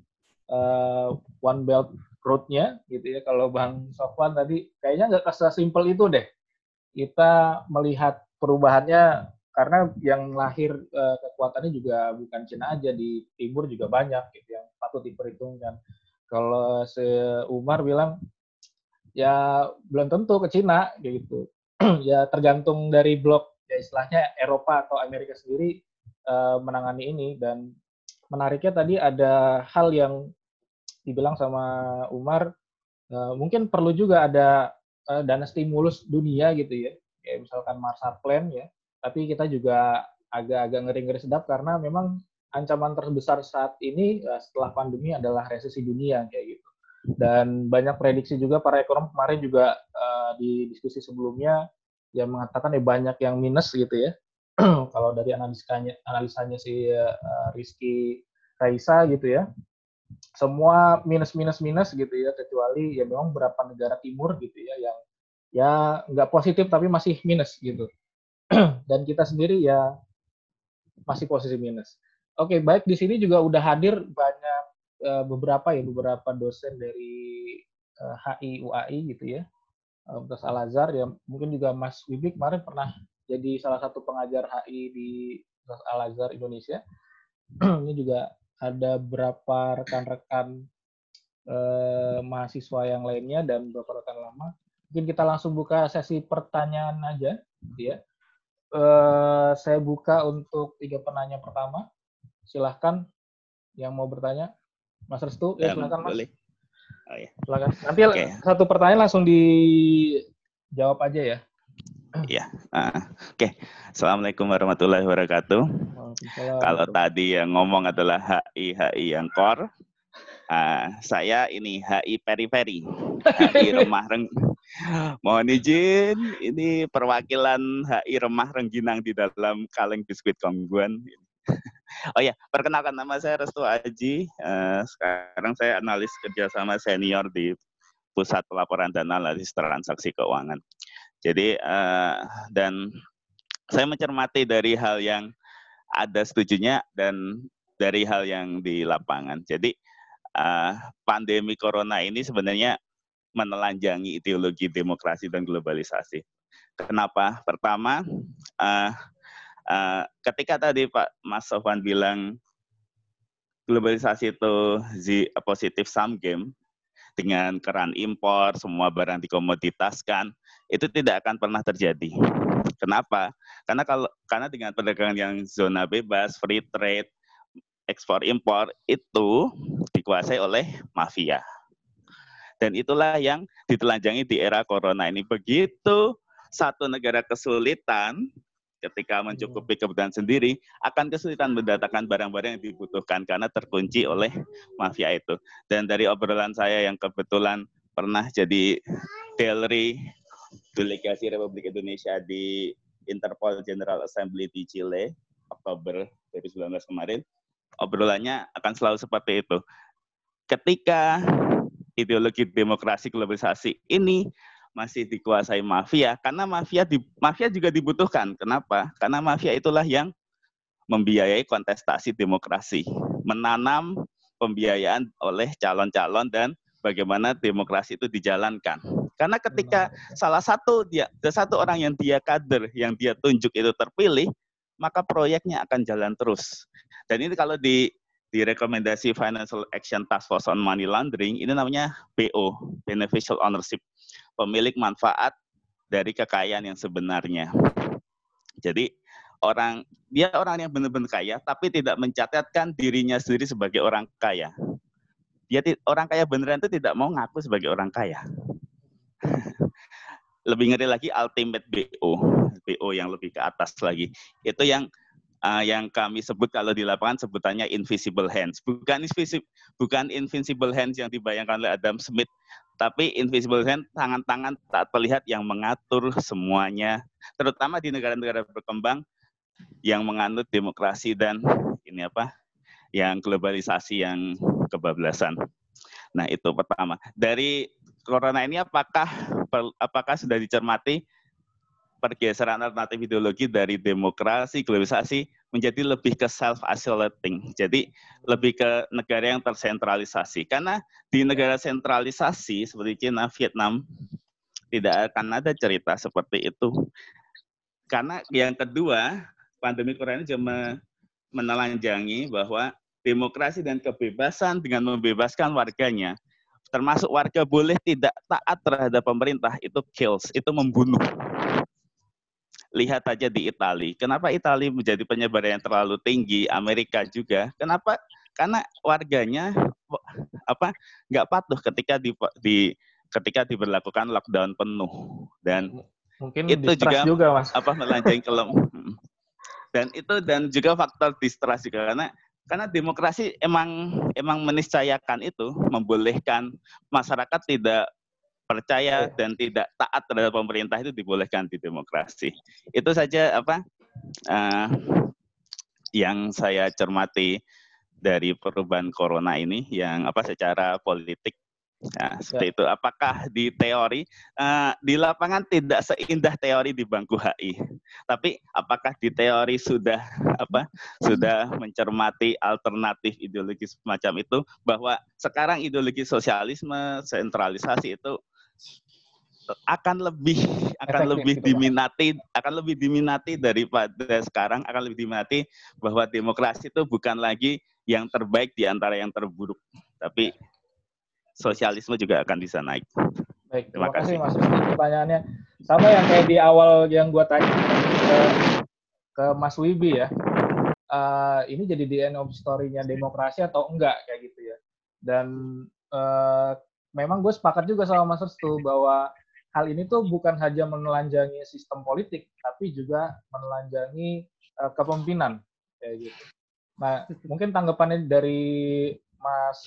uh, One Belt Road-nya gitu ya. Kalau Bang Sofwan tadi kayaknya nggak simpel itu deh. Kita melihat perubahannya karena yang lahir uh, kekuatannya juga bukan Cina aja di timur juga banyak gitu yang patut diperhitungkan. Kalau se Umar bilang ya belum tentu ke Cina gitu. ya tergantung dari blok ya istilahnya Eropa atau Amerika sendiri uh, menangani ini. Dan menariknya tadi ada hal yang dibilang sama Umar uh, mungkin perlu juga ada uh, dana stimulus dunia gitu ya. Kayak misalkan Marshall Plan ya. Tapi kita juga agak-agak ngeri-ngeri sedap karena memang ancaman terbesar saat ini uh, setelah pandemi adalah resesi dunia kayak gitu. Dan banyak prediksi juga para ekonom kemarin juga uh, di diskusi sebelumnya yang mengatakan ya banyak yang minus gitu ya kalau dari analisanya analisanya si uh, Rizky Raisa gitu ya semua minus minus minus gitu ya kecuali ya memang beberapa negara timur gitu ya yang ya nggak positif tapi masih minus gitu. Dan kita sendiri ya masih posisi minus. Oke baik di sini juga udah hadir banyak uh, beberapa ya beberapa dosen dari uh, HI UAI gitu ya. Universitas Al Azhar ya mungkin juga Mas Wibi kemarin pernah jadi salah satu pengajar HI di Al Azhar Indonesia ini juga ada beberapa rekan-rekan eh, mahasiswa yang lainnya dan beberapa rekan lama mungkin kita langsung buka sesi pertanyaan aja gitu ya eh, saya buka untuk tiga penanya pertama silahkan yang mau bertanya Mas Restu, ya silakan Mas. Boleh. Oh, ya. Silakan. Nanti okay. satu pertanyaan langsung dijawab aja ya. Iya. Uh, Oke. Okay. Assalamualaikum warahmatullahi wabarakatuh. Kalau tadi yang ngomong adalah HI HI yang core, uh, saya ini HI periferi, HI remah reng. Mohon izin, ini perwakilan HI remah rengginang di dalam kaleng biskuit kongguan. Oh ya, perkenalkan nama saya Restu Aji. Uh, sekarang saya analis kerjasama senior di Pusat Pelaporan dan Analisis Transaksi Keuangan. Jadi uh, dan saya mencermati dari hal yang ada setujunya dan dari hal yang di lapangan. Jadi uh, pandemi corona ini sebenarnya menelanjangi ideologi demokrasi dan globalisasi. Kenapa? Pertama, uh, Uh, ketika tadi Pak Mas Sofwan bilang globalisasi itu the positive sum game dengan keran impor, semua barang dikomoditaskan, itu tidak akan pernah terjadi. Kenapa? Karena kalau karena dengan perdagangan yang zona bebas, free trade, ekspor impor itu dikuasai oleh mafia. Dan itulah yang ditelanjangi di era corona ini. Begitu satu negara kesulitan, ketika mencukupi kebutuhan sendiri akan kesulitan mendatangkan barang-barang yang dibutuhkan karena terkunci oleh mafia itu. Dan dari obrolan saya yang kebetulan pernah jadi delegasi delegasi Republik Indonesia di Interpol General Assembly di Chile Oktober 2019 kemarin, obrolannya akan selalu seperti itu. Ketika ideologi demokrasi globalisasi ini masih dikuasai mafia karena mafia di, mafia juga dibutuhkan. Kenapa? Karena mafia itulah yang membiayai kontestasi demokrasi, menanam pembiayaan oleh calon-calon dan bagaimana demokrasi itu dijalankan. Karena ketika salah satu dia satu orang yang dia kader, yang dia tunjuk itu terpilih, maka proyeknya akan jalan terus. Dan ini kalau di di rekomendasi Financial Action Task Force on Money Laundering ini namanya BO, Beneficial Ownership, pemilik manfaat dari kekayaan yang sebenarnya. Jadi orang dia orang yang benar-benar kaya tapi tidak mencatatkan dirinya sendiri sebagai orang kaya. Dia orang kaya beneran itu tidak mau ngaku sebagai orang kaya. Lebih ngeri lagi ultimate BO, BO yang lebih ke atas lagi. Itu yang uh, yang kami sebut kalau di lapangan sebutannya invisible hands. Bukan invisible, bukan invisible hands yang dibayangkan oleh Adam Smith, tapi invisible hand tangan-tangan tak terlihat yang mengatur semuanya, terutama di negara-negara berkembang yang menganut demokrasi dan ini apa? yang globalisasi yang kebablasan. Nah, itu pertama. Dari corona ini apakah apakah sudah dicermati pergeseran alternatif ideologi dari demokrasi, globalisasi menjadi lebih ke self-isolating. Jadi lebih ke negara yang tersentralisasi. Karena di negara sentralisasi seperti China, Vietnam, tidak akan ada cerita seperti itu. Karena yang kedua, pandemi corona juga menelanjangi bahwa demokrasi dan kebebasan dengan membebaskan warganya, termasuk warga boleh tidak taat terhadap pemerintah, itu kills, itu membunuh lihat aja di Italia. Kenapa Italia menjadi penyebaran yang terlalu tinggi? Amerika juga. Kenapa? Karena warganya apa nggak patuh ketika di, di ketika diberlakukan lockdown penuh dan mungkin itu juga, juga mas. apa melanjang kelem dan itu dan juga faktor distrust juga karena karena demokrasi emang emang meniscayakan itu membolehkan masyarakat tidak percaya dan tidak taat terhadap pemerintah itu dibolehkan di demokrasi. Itu saja apa uh, yang saya cermati dari perubahan corona ini yang apa secara politik Nah, seperti ya. itu. Apakah di teori uh, di lapangan tidak seindah teori di bangku HI, tapi apakah di teori sudah apa sudah mencermati alternatif ideologi semacam itu bahwa sekarang ideologi sosialisme sentralisasi itu akan lebih akan Efektif, lebih gitu, diminati akan lebih diminati daripada sekarang akan lebih diminati bahwa demokrasi itu bukan lagi yang terbaik di antara yang terburuk tapi sosialisme juga akan bisa naik. Baik, terima, terima kasih Mas pertanyaannya sama yang kayak di awal yang gua tanya ke, ke Mas Wibi ya. Uh, ini jadi di end of story-nya demokrasi atau enggak kayak gitu ya. Dan uh, memang gue sepakat juga sama Mas Restu bahwa hal ini tuh bukan hanya menelanjangi sistem politik, tapi juga menelanjangi uh, kepemimpinan kayak gitu. Nah, mungkin tanggapannya dari Mas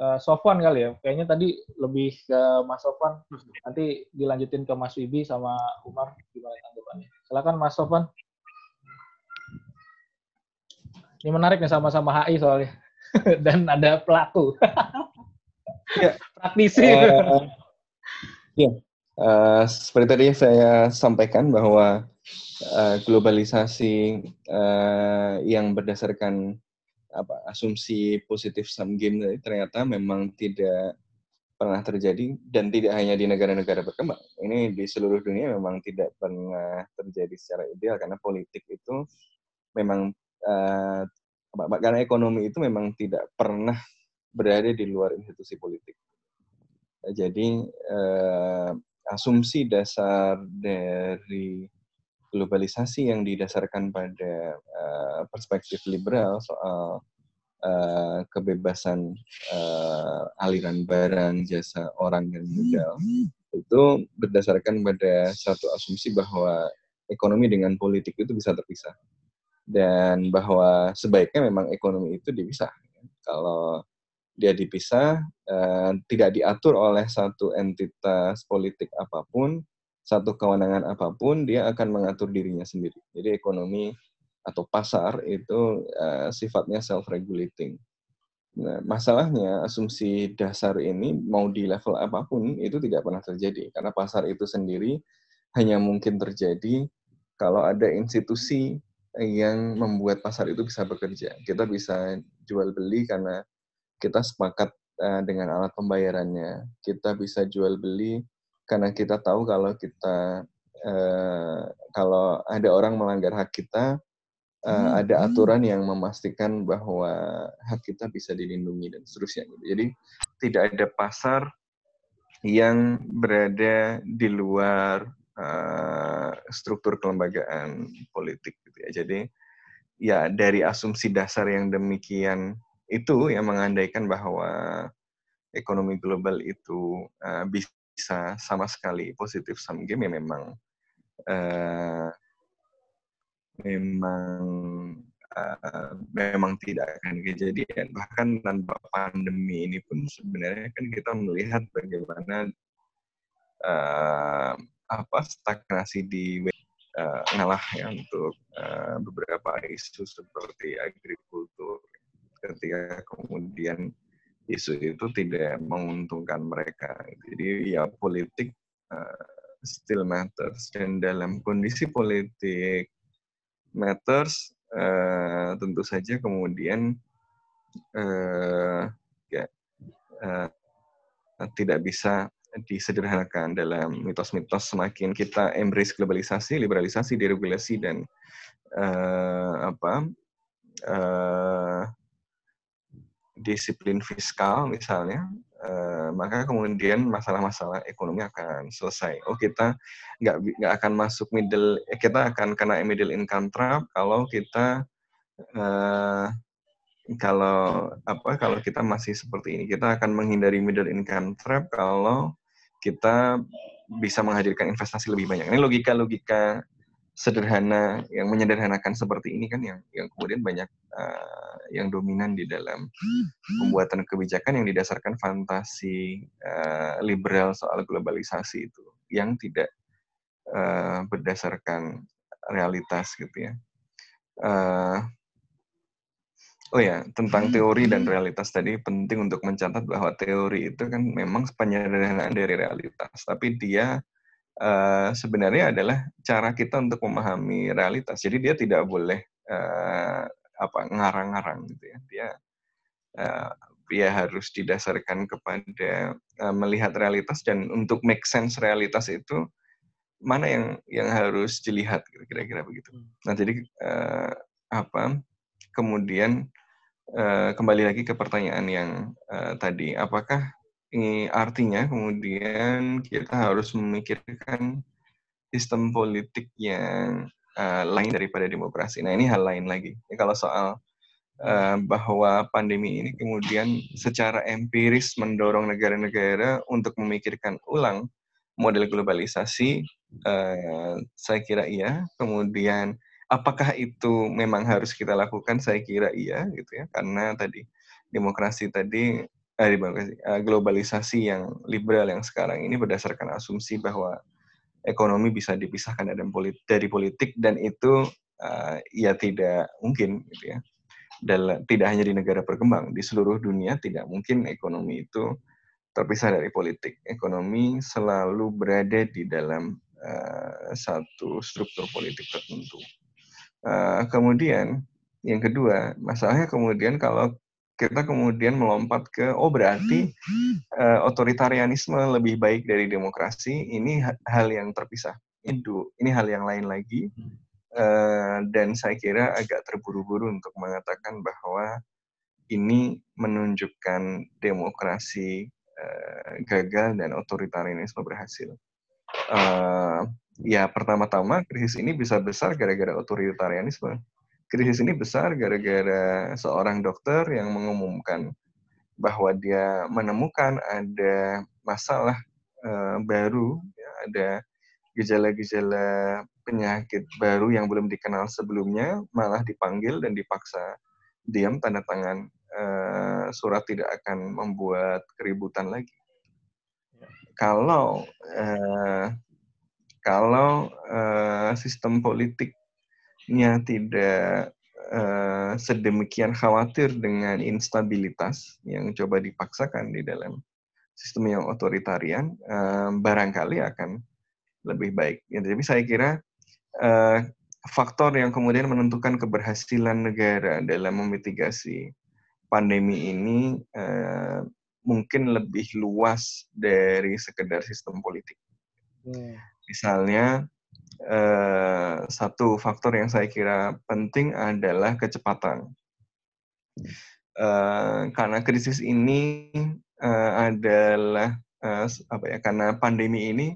uh, Sofwan kali ya. Kayaknya tadi lebih ke Mas Sofwan. Nanti dilanjutin ke Mas Wibi sama Umar gimana tanggapannya. Silakan Mas Sofwan. Ini menarik nih sama-sama HI soalnya. Dan ada pelaku. ya. Praktisi. Uh, ya, Uh, seperti tadi saya sampaikan bahwa uh, globalisasi uh, yang berdasarkan apa asumsi positif sum game ternyata memang tidak pernah terjadi dan tidak hanya di negara-negara berkembang. Ini di seluruh dunia memang tidak pernah terjadi secara ideal karena politik itu memang uh, karena ekonomi itu memang tidak pernah berada di luar institusi politik. Jadi uh, asumsi dasar dari globalisasi yang didasarkan pada uh, perspektif liberal soal uh, kebebasan uh, aliran barang, jasa orang dan modal itu berdasarkan pada satu asumsi bahwa ekonomi dengan politik itu bisa terpisah dan bahwa sebaiknya memang ekonomi itu dipisah. Kalau dia dipisah, uh, tidak diatur oleh satu entitas politik apa pun, satu kewenangan apa pun, dia akan mengatur dirinya sendiri. Jadi ekonomi atau pasar itu uh, sifatnya self-regulating. Nah, masalahnya asumsi dasar ini mau di level apa pun itu tidak pernah terjadi karena pasar itu sendiri hanya mungkin terjadi kalau ada institusi yang membuat pasar itu bisa bekerja. Kita bisa jual beli karena kita sepakat uh, dengan alat pembayarannya. Kita bisa jual beli karena kita tahu kalau kita uh, kalau ada orang melanggar hak kita, uh, ada aturan yang memastikan bahwa hak kita bisa dilindungi dan seterusnya. Gitu. Jadi tidak ada pasar yang berada di luar uh, struktur kelembagaan politik. Gitu ya. Jadi ya dari asumsi dasar yang demikian itu yang mengandaikan bahwa ekonomi global itu uh, bisa sama sekali positif sum game ya memang uh, memang uh, memang tidak akan kejadian. Bahkan tanpa pandemi ini pun sebenarnya kan kita melihat bagaimana uh, apa stagnasi di uh, ngalah ya untuk uh, beberapa isu seperti agrikultur ketika kemudian isu itu tidak menguntungkan mereka. Jadi ya politik uh, still matters dan dalam kondisi politik matters uh, tentu saja kemudian uh, ya, uh, tidak bisa disederhanakan dalam mitos-mitos semakin kita embrace globalisasi, liberalisasi, deregulasi dan uh, apa disiplin fiskal misalnya Uh, maka kemudian masalah-masalah ekonomi akan selesai. Oh kita nggak nggak akan masuk middle, eh, kita akan kena middle income trap kalau kita uh, kalau apa kalau kita masih seperti ini. Kita akan menghindari middle income trap kalau kita bisa menghadirkan investasi lebih banyak. Ini logika-logika sederhana yang menyederhanakan seperti ini kan yang yang kemudian banyak uh, yang dominan di dalam pembuatan kebijakan yang didasarkan fantasi uh, liberal soal globalisasi itu yang tidak uh, berdasarkan realitas gitu ya. Uh, oh ya tentang teori dan realitas tadi penting untuk mencatat bahwa teori itu kan memang penyederhanaan dari realitas, tapi dia uh, sebenarnya adalah cara kita untuk memahami realitas. Jadi dia tidak boleh uh, apa ngarang-ngarang gitu ya. Dia uh, dia harus didasarkan kepada uh, melihat realitas dan untuk make sense realitas itu mana yang yang harus dilihat kira-kira begitu. Hmm. Nah jadi uh, apa kemudian uh, kembali lagi ke pertanyaan yang uh, tadi apakah ini artinya kemudian kita harus memikirkan sistem politik yang uh, lain daripada demokrasi. Nah ini hal lain lagi. Ini kalau soal uh, bahwa pandemi ini kemudian secara empiris mendorong negara-negara untuk memikirkan ulang model globalisasi, uh, saya kira iya. Kemudian apakah itu memang harus kita lakukan? Saya kira iya, gitu ya. Karena tadi demokrasi tadi eh, eh, globalisasi yang liberal yang sekarang ini berdasarkan asumsi bahwa ekonomi bisa dipisahkan dari politik dan itu uh, ya tidak mungkin gitu ya. Dalam, tidak hanya di negara berkembang, di seluruh dunia tidak mungkin ekonomi itu terpisah dari politik. Ekonomi selalu berada di dalam uh, satu struktur politik tertentu. Uh, kemudian yang kedua, masalahnya kemudian kalau kita kemudian melompat ke oh berarti uh, otoritarianisme lebih baik dari demokrasi ini hal yang terpisah. Itu ini hal yang lain lagi. Uh, dan saya kira agak terburu-buru untuk mengatakan bahwa ini menunjukkan demokrasi uh, gagal dan otoritarianisme berhasil. Uh, ya pertama-tama krisis ini bisa besar gara-gara otoritarianisme krisis ini besar gara-gara seorang dokter yang mengumumkan bahwa dia menemukan ada masalah uh, baru, ya, ada gejala-gejala penyakit baru yang belum dikenal sebelumnya, malah dipanggil dan dipaksa diam tanda tangan uh, surat tidak akan membuat keributan lagi. Kalau uh, kalau uh, sistem politik nya tidak uh, sedemikian khawatir dengan instabilitas yang coba dipaksakan di dalam sistem yang otoritarian, uh, barangkali akan lebih baik. Ya, jadi saya kira uh, faktor yang kemudian menentukan keberhasilan negara dalam memitigasi pandemi ini uh, mungkin lebih luas dari sekedar sistem politik. Hmm. Misalnya eh, satu faktor yang saya kira penting adalah kecepatan. Eh, karena krisis ini eh, adalah apa ya? Karena pandemi ini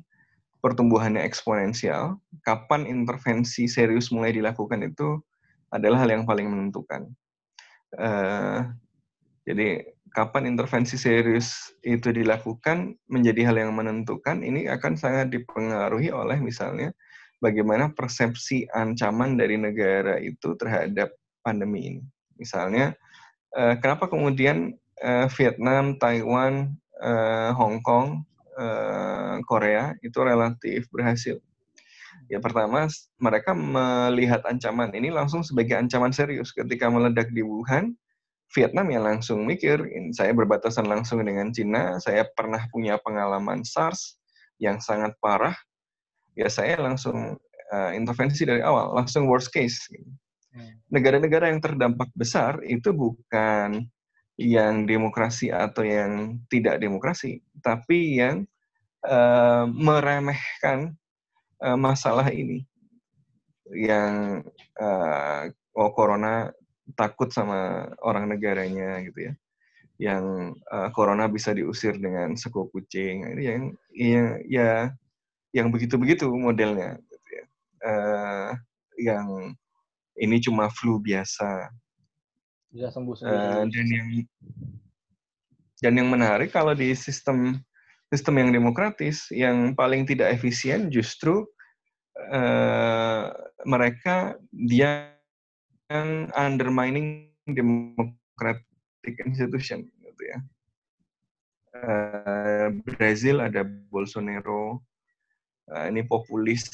pertumbuhannya eksponensial. Kapan intervensi serius mulai dilakukan itu adalah hal yang paling menentukan. Jadi kapan intervensi serius itu dilakukan menjadi hal yang menentukan. Ini akan sangat dipengaruhi oleh misalnya bagaimana persepsi ancaman dari negara itu terhadap pandemi ini. Misalnya, eh, kenapa kemudian eh, Vietnam, Taiwan, eh, Hong Kong, Korea itu relatif berhasil? Ya pertama, mereka melihat ancaman ini langsung sebagai ancaman serius. Ketika meledak di Wuhan, Vietnam yang langsung mikir, saya berbatasan langsung dengan Cina, saya pernah punya pengalaman SARS yang sangat parah, ya saya langsung uh, intervensi dari awal, langsung worst case. Hmm. Negara-negara yang terdampak besar itu bukan yang demokrasi atau yang tidak demokrasi, tapi yang uh, meremehkan uh, masalah ini, yang uh, oh corona takut sama orang negaranya gitu ya yang uh, corona bisa diusir dengan sekup kucing ini yang yang ya yang begitu-begitu modelnya gitu ya. Uh, yang ini cuma flu biasa bisa sembuh sendiri uh, dan yang dan yang menarik kalau di sistem sistem yang demokratis yang paling tidak efisien justru uh, mereka dia yang undermining democratic institution gitu ya. Uh, Brazil ada Bolsonaro, uh, ini populis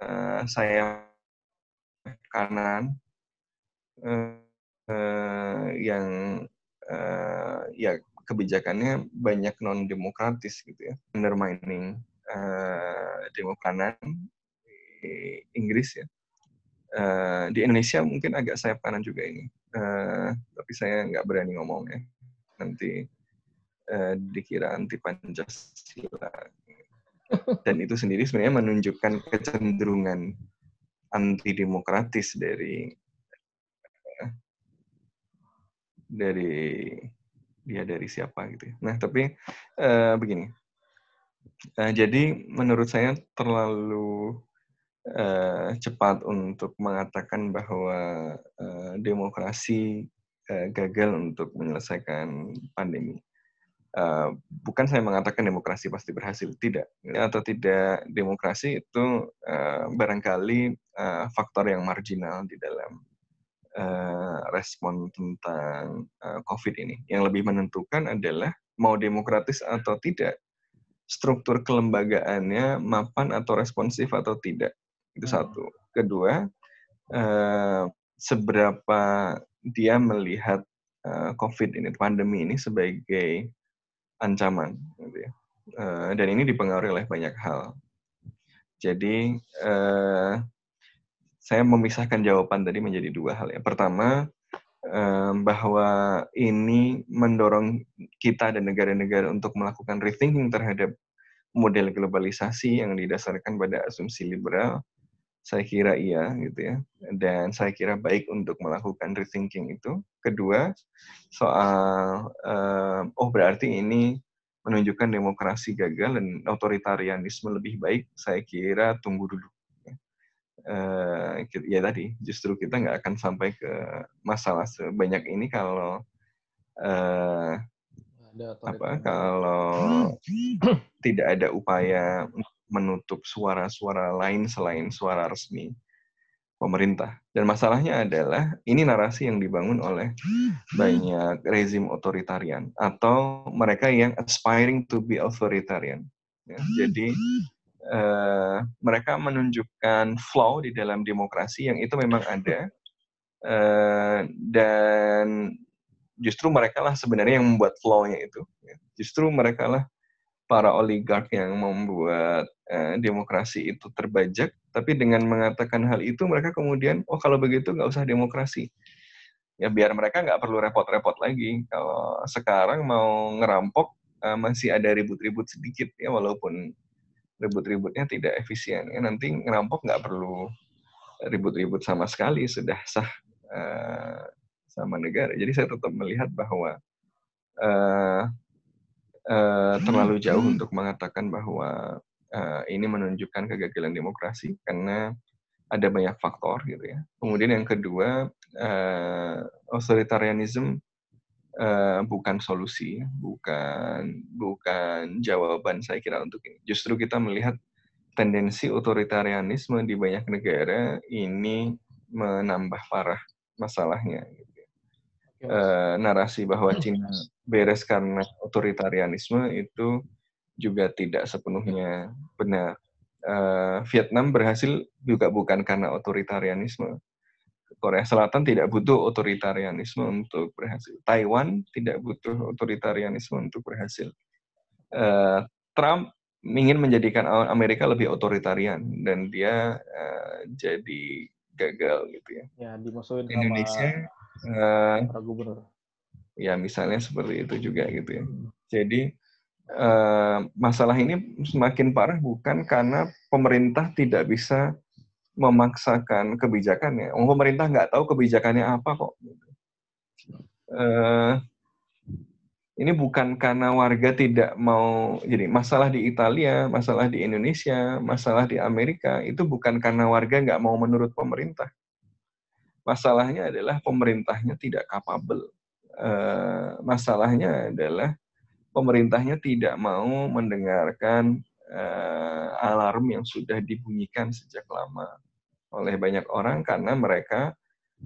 uh, saya kanan uh, uh, yang uh, ya kebijakannya banyak non demokratis gitu ya, undermining uh, demokranan Inggris ya uh, di Indonesia mungkin agak sayap kanan juga ini, uh, tapi saya nggak berani ngomong ya. Nanti uh, dikira anti Pancasila. Dan itu sendiri sebenarnya menunjukkan kecenderungan anti demokratis dari uh, dari dia dari siapa gitu. Ya. Nah tapi uh, begini, uh, jadi menurut saya terlalu uh, cepat untuk mengatakan bahwa uh, demokrasi uh, gagal untuk menyelesaikan pandemi. Uh, bukan saya mengatakan demokrasi pasti berhasil, tidak. Atau tidak demokrasi itu uh, barangkali uh, faktor yang marginal di dalam uh, respon tentang uh, COVID ini. Yang lebih menentukan adalah mau demokratis atau tidak, struktur kelembagaannya mapan atau responsif atau tidak. Itu hmm. satu. Kedua, uh, seberapa dia melihat uh, COVID ini, pandemi ini sebagai ancaman. Gitu ya. uh, dan ini dipengaruhi oleh banyak hal. Jadi, uh, saya memisahkan jawaban tadi menjadi dua hal. Ya. Pertama, bahwa ini mendorong kita dan negara-negara untuk melakukan rethinking terhadap model globalisasi yang didasarkan pada asumsi liberal saya kira iya gitu ya. Dan saya kira baik untuk melakukan rethinking itu. Kedua soal uh, oh berarti ini menunjukkan demokrasi gagal dan otoritarianisme lebih baik saya kira tunggu dulu uh, ya tadi justru kita nggak akan sampai ke masalah sebanyak ini kalau uh, apa kalau tidak ada upaya menutup suara-suara lain selain suara resmi pemerintah. Dan masalahnya adalah ini narasi yang dibangun oleh banyak rezim otoritarian atau mereka yang aspiring to be authoritarian. Ya, jadi uh, mereka menunjukkan flow di dalam demokrasi yang itu memang ada, uh, dan justru mereka lah sebenarnya yang membuat flow-nya itu. Justru mereka lah para oligark yang membuat uh, demokrasi itu terbajak, tapi dengan mengatakan hal itu mereka kemudian, oh kalau begitu nggak usah demokrasi. Ya biar mereka nggak perlu repot-repot lagi. Kalau sekarang mau ngerampok uh, masih ada ribut-ribut sedikit ya walaupun ribut-ributnya tidak efisien. Ya nanti ngerampok nggak perlu ribut-ribut sama sekali sudah sah uh, sama negara. Jadi saya tetap melihat bahwa uh, uh, terlalu jauh untuk mengatakan bahwa uh, ini menunjukkan kegagalan demokrasi karena ada banyak faktor gitu ya. Kemudian yang kedua, uh, authoritarianism uh, bukan solusi, bukan bukan jawaban saya kira untuk ini. Justru kita melihat tendensi otoritarianisme di banyak negara ini menambah parah masalahnya. Gitu. Uh, narasi bahwa Cina beres karena otoritarianisme itu juga tidak sepenuhnya benar. Uh, Vietnam berhasil juga bukan karena otoritarianisme. Korea Selatan tidak butuh otoritarianisme untuk berhasil. Taiwan tidak butuh otoritarianisme untuk berhasil. Uh, Trump ingin menjadikan Amerika lebih otoritarian dan dia uh, jadi gagal gitu ya. Ya dimusuhin Indonesia uh, para gubernur. Ya misalnya seperti itu juga gitu ya. Jadi uh, masalah ini semakin parah bukan karena pemerintah tidak bisa memaksakan kebijakannya. Oh, pemerintah nggak tahu kebijakannya apa kok. Uh, ini bukan karena warga tidak mau jadi masalah di Italia, masalah di Indonesia, masalah di Amerika itu bukan karena warga nggak mau menurut pemerintah. Masalahnya adalah pemerintahnya tidak kapabel. Uh, masalahnya adalah pemerintahnya tidak mau mendengarkan uh, alarm yang sudah dibunyikan sejak lama oleh banyak orang karena mereka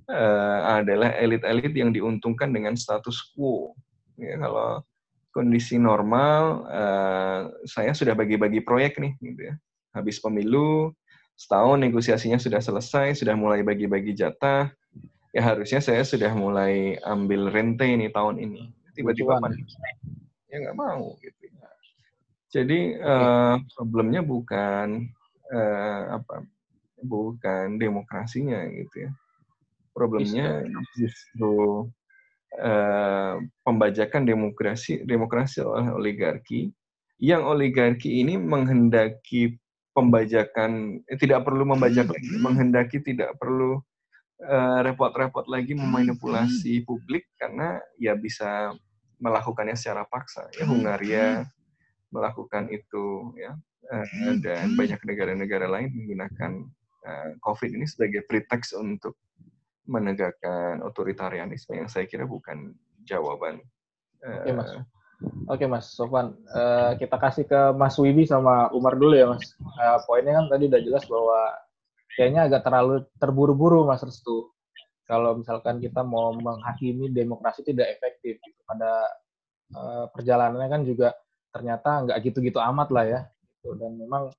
uh, adalah elit-elit yang diuntungkan dengan status quo Ya, kalau kondisi normal, saya sudah bagi-bagi proyek nih, gitu ya. Habis pemilu, setahun negosiasinya sudah selesai, sudah mulai bagi-bagi jatah. Ya harusnya saya sudah mulai ambil rente ini tahun ini. Tiba-tiba ya nggak mau gitu. Jadi uh, problemnya bukan uh, apa, bukan demokrasinya gitu ya. Problemnya justru uh, pembajakan demokrasi demokrasi oleh oligarki yang oligarki ini menghendaki pembajakan eh, tidak perlu membajak lagi menghendaki tidak perlu eh, repot-repot uh, lagi memanipulasi publik karena ya bisa melakukannya secara paksa. Ya Hungaria melakukan itu ya. Uh, dan banyak negara-negara lain menggunakan uh, COVID ini sebagai pretext untuk menegakkan otoritarianisme yang saya kira bukan jawaban. Mas. Oke mas Sofan, uh, kita kasih ke Mas Wibi sama Umar dulu ya mas. Uh, poinnya kan tadi udah jelas bahwa kayaknya agak terlalu terburu-buru mas Restu. Kalau misalkan kita mau menghakimi demokrasi tidak efektif, gitu. pada uh, perjalanannya kan juga ternyata nggak gitu-gitu amat lah ya. Gitu. Dan memang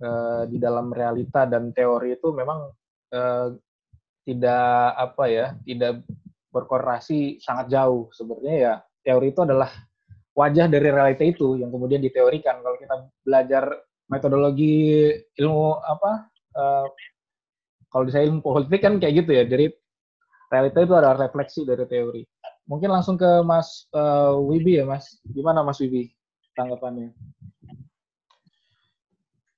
uh, di dalam realita dan teori itu memang uh, tidak apa ya tidak berkorelasi sangat jauh sebenarnya ya teori itu adalah wajah dari realita itu yang kemudian diteorikan kalau kita belajar metodologi ilmu apa uh, kalau di saya ilmu politik kan kayak gitu ya jadi realita itu adalah refleksi dari teori mungkin langsung ke Mas uh, Wibi ya Mas gimana Mas Wibi tanggapannya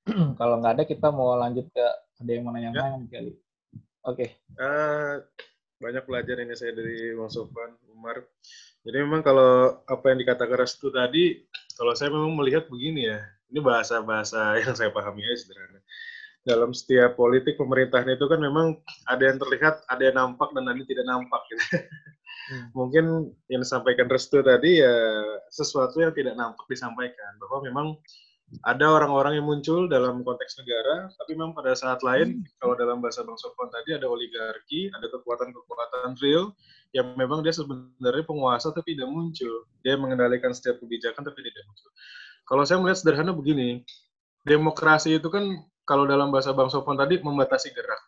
kalau nggak ada kita mau lanjut ke ada yang mau nanya-nanya ya. kali Oke. Okay. Uh, eh, banyak belajar ini saya dari Bang Sofan, Umar. Jadi memang kalau apa yang dikatakan Restu tadi, kalau saya memang melihat begini ya, ini bahasa-bahasa yang saya pahami ya sederhana. Dalam setiap politik pemerintahan itu kan memang ada yang terlihat, ada yang nampak, dan ada yang tidak nampak. Gitu. Hmm. Mungkin yang disampaikan Restu tadi ya sesuatu yang tidak nampak disampaikan, bahwa memang ada orang-orang yang muncul dalam konteks negara, tapi memang pada saat lain, hmm. kalau dalam bahasa Bang Sofwan tadi ada oligarki, ada kekuatan-kekuatan real yang memang dia sebenarnya penguasa tapi tidak muncul. Dia mengendalikan setiap kebijakan tapi tidak muncul. Kalau saya melihat sederhana begini, demokrasi itu kan kalau dalam bahasa Bang Sofwan tadi membatasi gerak.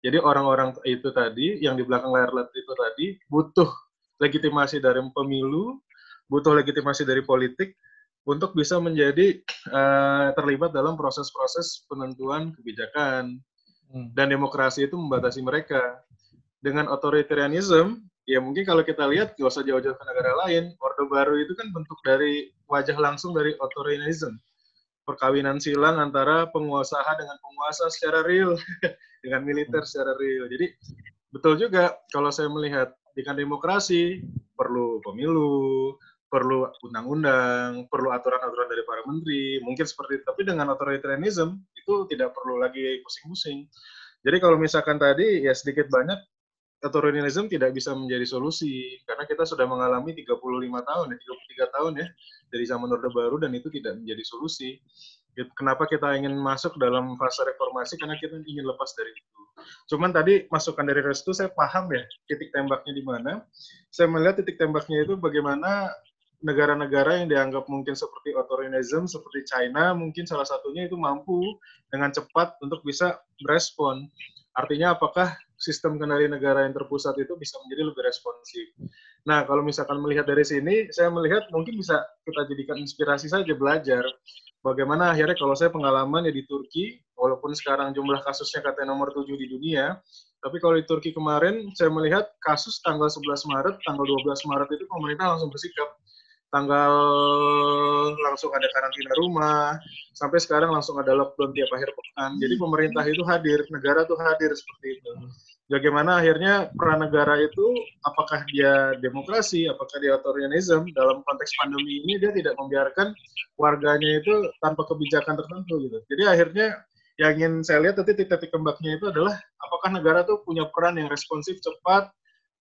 Jadi orang-orang itu tadi yang di belakang layar LED itu tadi butuh legitimasi dari pemilu, butuh legitimasi dari politik untuk bisa menjadi uh, terlibat dalam proses-proses penentuan kebijakan. Hmm. Dan demokrasi itu membatasi mereka. Dengan otoritarianism, ya mungkin kalau kita lihat gak usah jauh-jauh ke negara lain, Orde Baru itu kan bentuk dari wajah langsung dari otoritarianism. Perkawinan silang antara penguasa dengan penguasa secara real, dengan militer secara real. Jadi betul juga kalau saya melihat dengan demokrasi perlu pemilu, perlu undang-undang, perlu aturan-aturan dari para menteri, mungkin seperti itu. Tapi dengan authoritarianism itu tidak perlu lagi pusing-pusing. Jadi kalau misalkan tadi ya sedikit banyak authoritarianism tidak bisa menjadi solusi karena kita sudah mengalami 35 tahun ya, 33 tahun ya dari zaman Orde Baru dan itu tidak menjadi solusi. Kenapa kita ingin masuk dalam fase reformasi? Karena kita ingin lepas dari itu. Cuman tadi masukan dari Restu saya paham ya titik tembaknya di mana. Saya melihat titik tembaknya itu bagaimana negara-negara yang dianggap mungkin seperti otoritarianism, seperti China, mungkin salah satunya itu mampu dengan cepat untuk bisa merespon. Artinya apakah sistem kendali negara yang terpusat itu bisa menjadi lebih responsif. Nah, kalau misalkan melihat dari sini, saya melihat mungkin bisa kita jadikan inspirasi saja belajar bagaimana akhirnya kalau saya pengalaman ya di Turki, walaupun sekarang jumlah kasusnya katanya nomor 7 di dunia, tapi kalau di Turki kemarin saya melihat kasus tanggal 11 Maret, tanggal 12 Maret itu pemerintah langsung bersikap tanggal langsung ada karantina rumah, sampai sekarang langsung ada lockdown tiap akhir pekan. Jadi pemerintah itu hadir, negara itu hadir seperti itu. Bagaimana akhirnya peran negara itu, apakah dia demokrasi, apakah dia otoritarianism, dalam konteks pandemi ini dia tidak membiarkan warganya itu tanpa kebijakan tertentu gitu. Jadi akhirnya yang ingin saya lihat nanti titik-titik kembangnya itu adalah apakah negara tuh punya peran yang responsif cepat,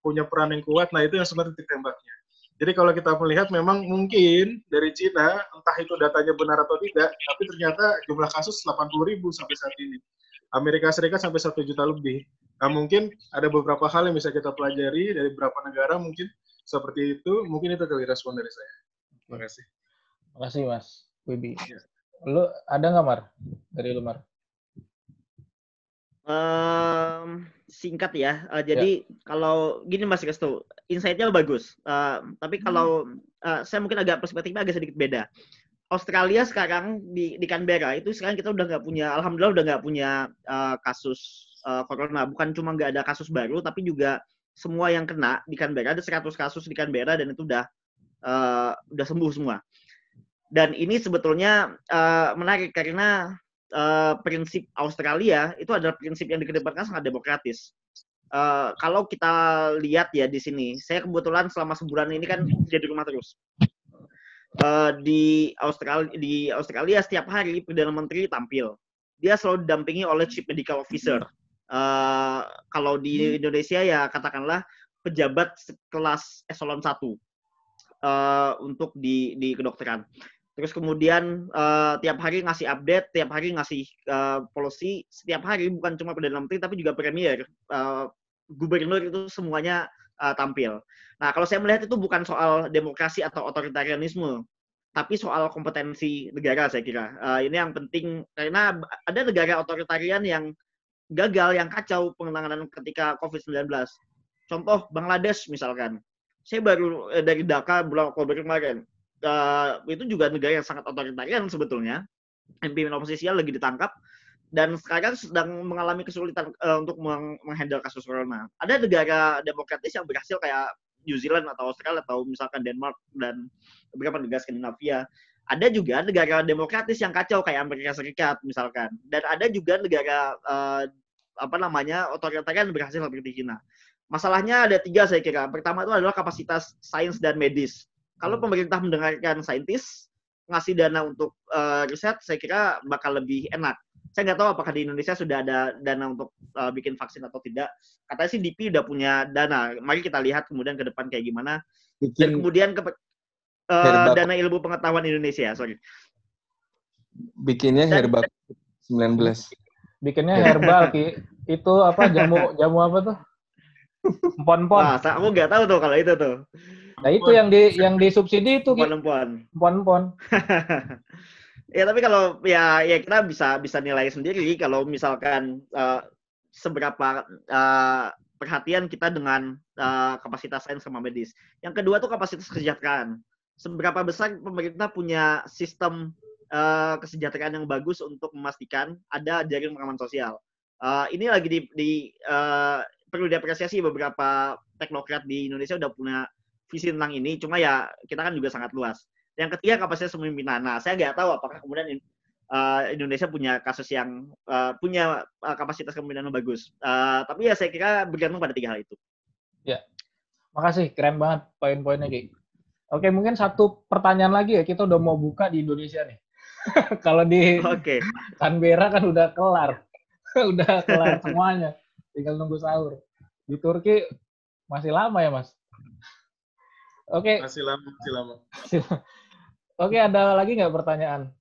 punya peran yang kuat, nah itu yang sebenarnya titik tembaknya. Jadi kalau kita melihat memang mungkin dari Cina, entah itu datanya benar atau tidak, tapi ternyata jumlah kasus 80 ribu sampai saat ini. Amerika Serikat sampai satu juta lebih. Nah mungkin ada beberapa hal yang bisa kita pelajari dari beberapa negara mungkin seperti itu. Mungkin itu kali respon dari saya. Terima kasih. Terima kasih Mas Wibi. Ya. Lu ada nggak Mar? Dari lu Mar? Um, singkat ya. Uh, jadi ya. kalau gini Mas Restu, insight-nya bagus. Uh, tapi hmm. kalau uh, saya mungkin agak perspektifnya agak sedikit beda. Australia sekarang di, di Canberra itu sekarang kita udah nggak punya, alhamdulillah udah nggak punya uh, kasus uh, corona. Bukan cuma nggak ada kasus baru, tapi juga semua yang kena di Canberra ada 100 kasus di Canberra dan itu udah uh, udah sembuh semua. Dan ini sebetulnya uh, menarik karena uh, prinsip Australia itu adalah prinsip yang dikedepankan sangat demokratis. Uh, kalau kita lihat ya di sini, saya kebetulan selama sebulan ini kan jadi rumah terus. Uh, di Australia di Australia setiap hari perdana menteri tampil. Dia selalu didampingi oleh chief medical officer. Uh, kalau di Indonesia ya katakanlah pejabat kelas eselon 1 uh, untuk di di kedokteran. Terus kemudian uh, tiap hari ngasih update, tiap hari ngasih uh, policy, setiap hari bukan cuma perdana menteri tapi juga premier, uh, gubernur itu semuanya uh, tampil. Nah kalau saya melihat itu bukan soal demokrasi atau otoritarianisme, tapi soal kompetensi negara saya kira. Uh, ini yang penting karena ada negara otoritarian yang gagal, yang kacau penanganan ketika COVID-19. Contoh Bangladesh misalkan. Saya baru eh, dari Dhaka bulan Oktober kemarin uh, itu juga negara yang sangat otoritarian sebetulnya. Pimpinan oposisi lagi ditangkap dan sekarang sedang mengalami kesulitan uh, untuk meng menghandle kasus corona. Ada negara demokratis yang berhasil kayak New Zealand atau Australia atau misalkan Denmark dan beberapa negara Skandinavia. Ada juga negara demokratis yang kacau kayak Amerika Serikat misalkan. Dan ada juga negara uh, apa namanya otoritarian berhasil seperti China. Masalahnya ada tiga saya kira. Pertama itu adalah kapasitas sains dan medis. Kalau hmm. pemerintah mendengarkan saintis, ngasih dana untuk uh, riset, saya kira bakal lebih enak. Saya nggak tahu apakah di Indonesia sudah ada dana untuk uh, bikin vaksin atau tidak. Katanya sih DP udah punya dana. Mari kita lihat kemudian ke depan kayak gimana. Bikin Dan kemudian ke uh, dana ilmu pengetahuan Indonesia, sorry. Bikinnya herbal 19. Bikinnya herbal, Ki. Itu apa jamu jamu apa tuh? Pon-pon. Wah, aku nggak tahu tuh kalau itu tuh. Nah itu yang di yang disubsidi itu pon pon ya tapi kalau ya ya kita bisa bisa nilai sendiri kalau misalkan uh, seberapa uh, perhatian kita dengan uh, kapasitas sains sama medis. Yang kedua tuh kapasitas kesejahteraan. Seberapa besar pemerintah punya sistem uh, kesejahteraan yang bagus untuk memastikan ada jaring pengaman sosial. Uh, ini lagi di, di uh, perlu diapresiasi beberapa teknokrat di Indonesia udah punya visi tentang ini. Cuma ya kita kan juga sangat luas. Yang ketiga kapasitas pemimpinan. Nah, saya nggak tahu apakah kemudian uh, Indonesia punya kasus yang uh, punya uh, kapasitas kepemimpinan yang bagus. Uh, tapi ya saya kira bergantung pada tiga hal itu. Ya, makasih keren banget poin-poinnya Ki. Oke, mungkin satu pertanyaan lagi ya. Kita udah mau buka di Indonesia nih. Kalau di okay. Canberra kan udah kelar. udah kelar semuanya. Tinggal nunggu sahur. Di Turki masih lama ya, Mas? Oke. Masih lama, masih lama. Oke, ada lagi nggak pertanyaan?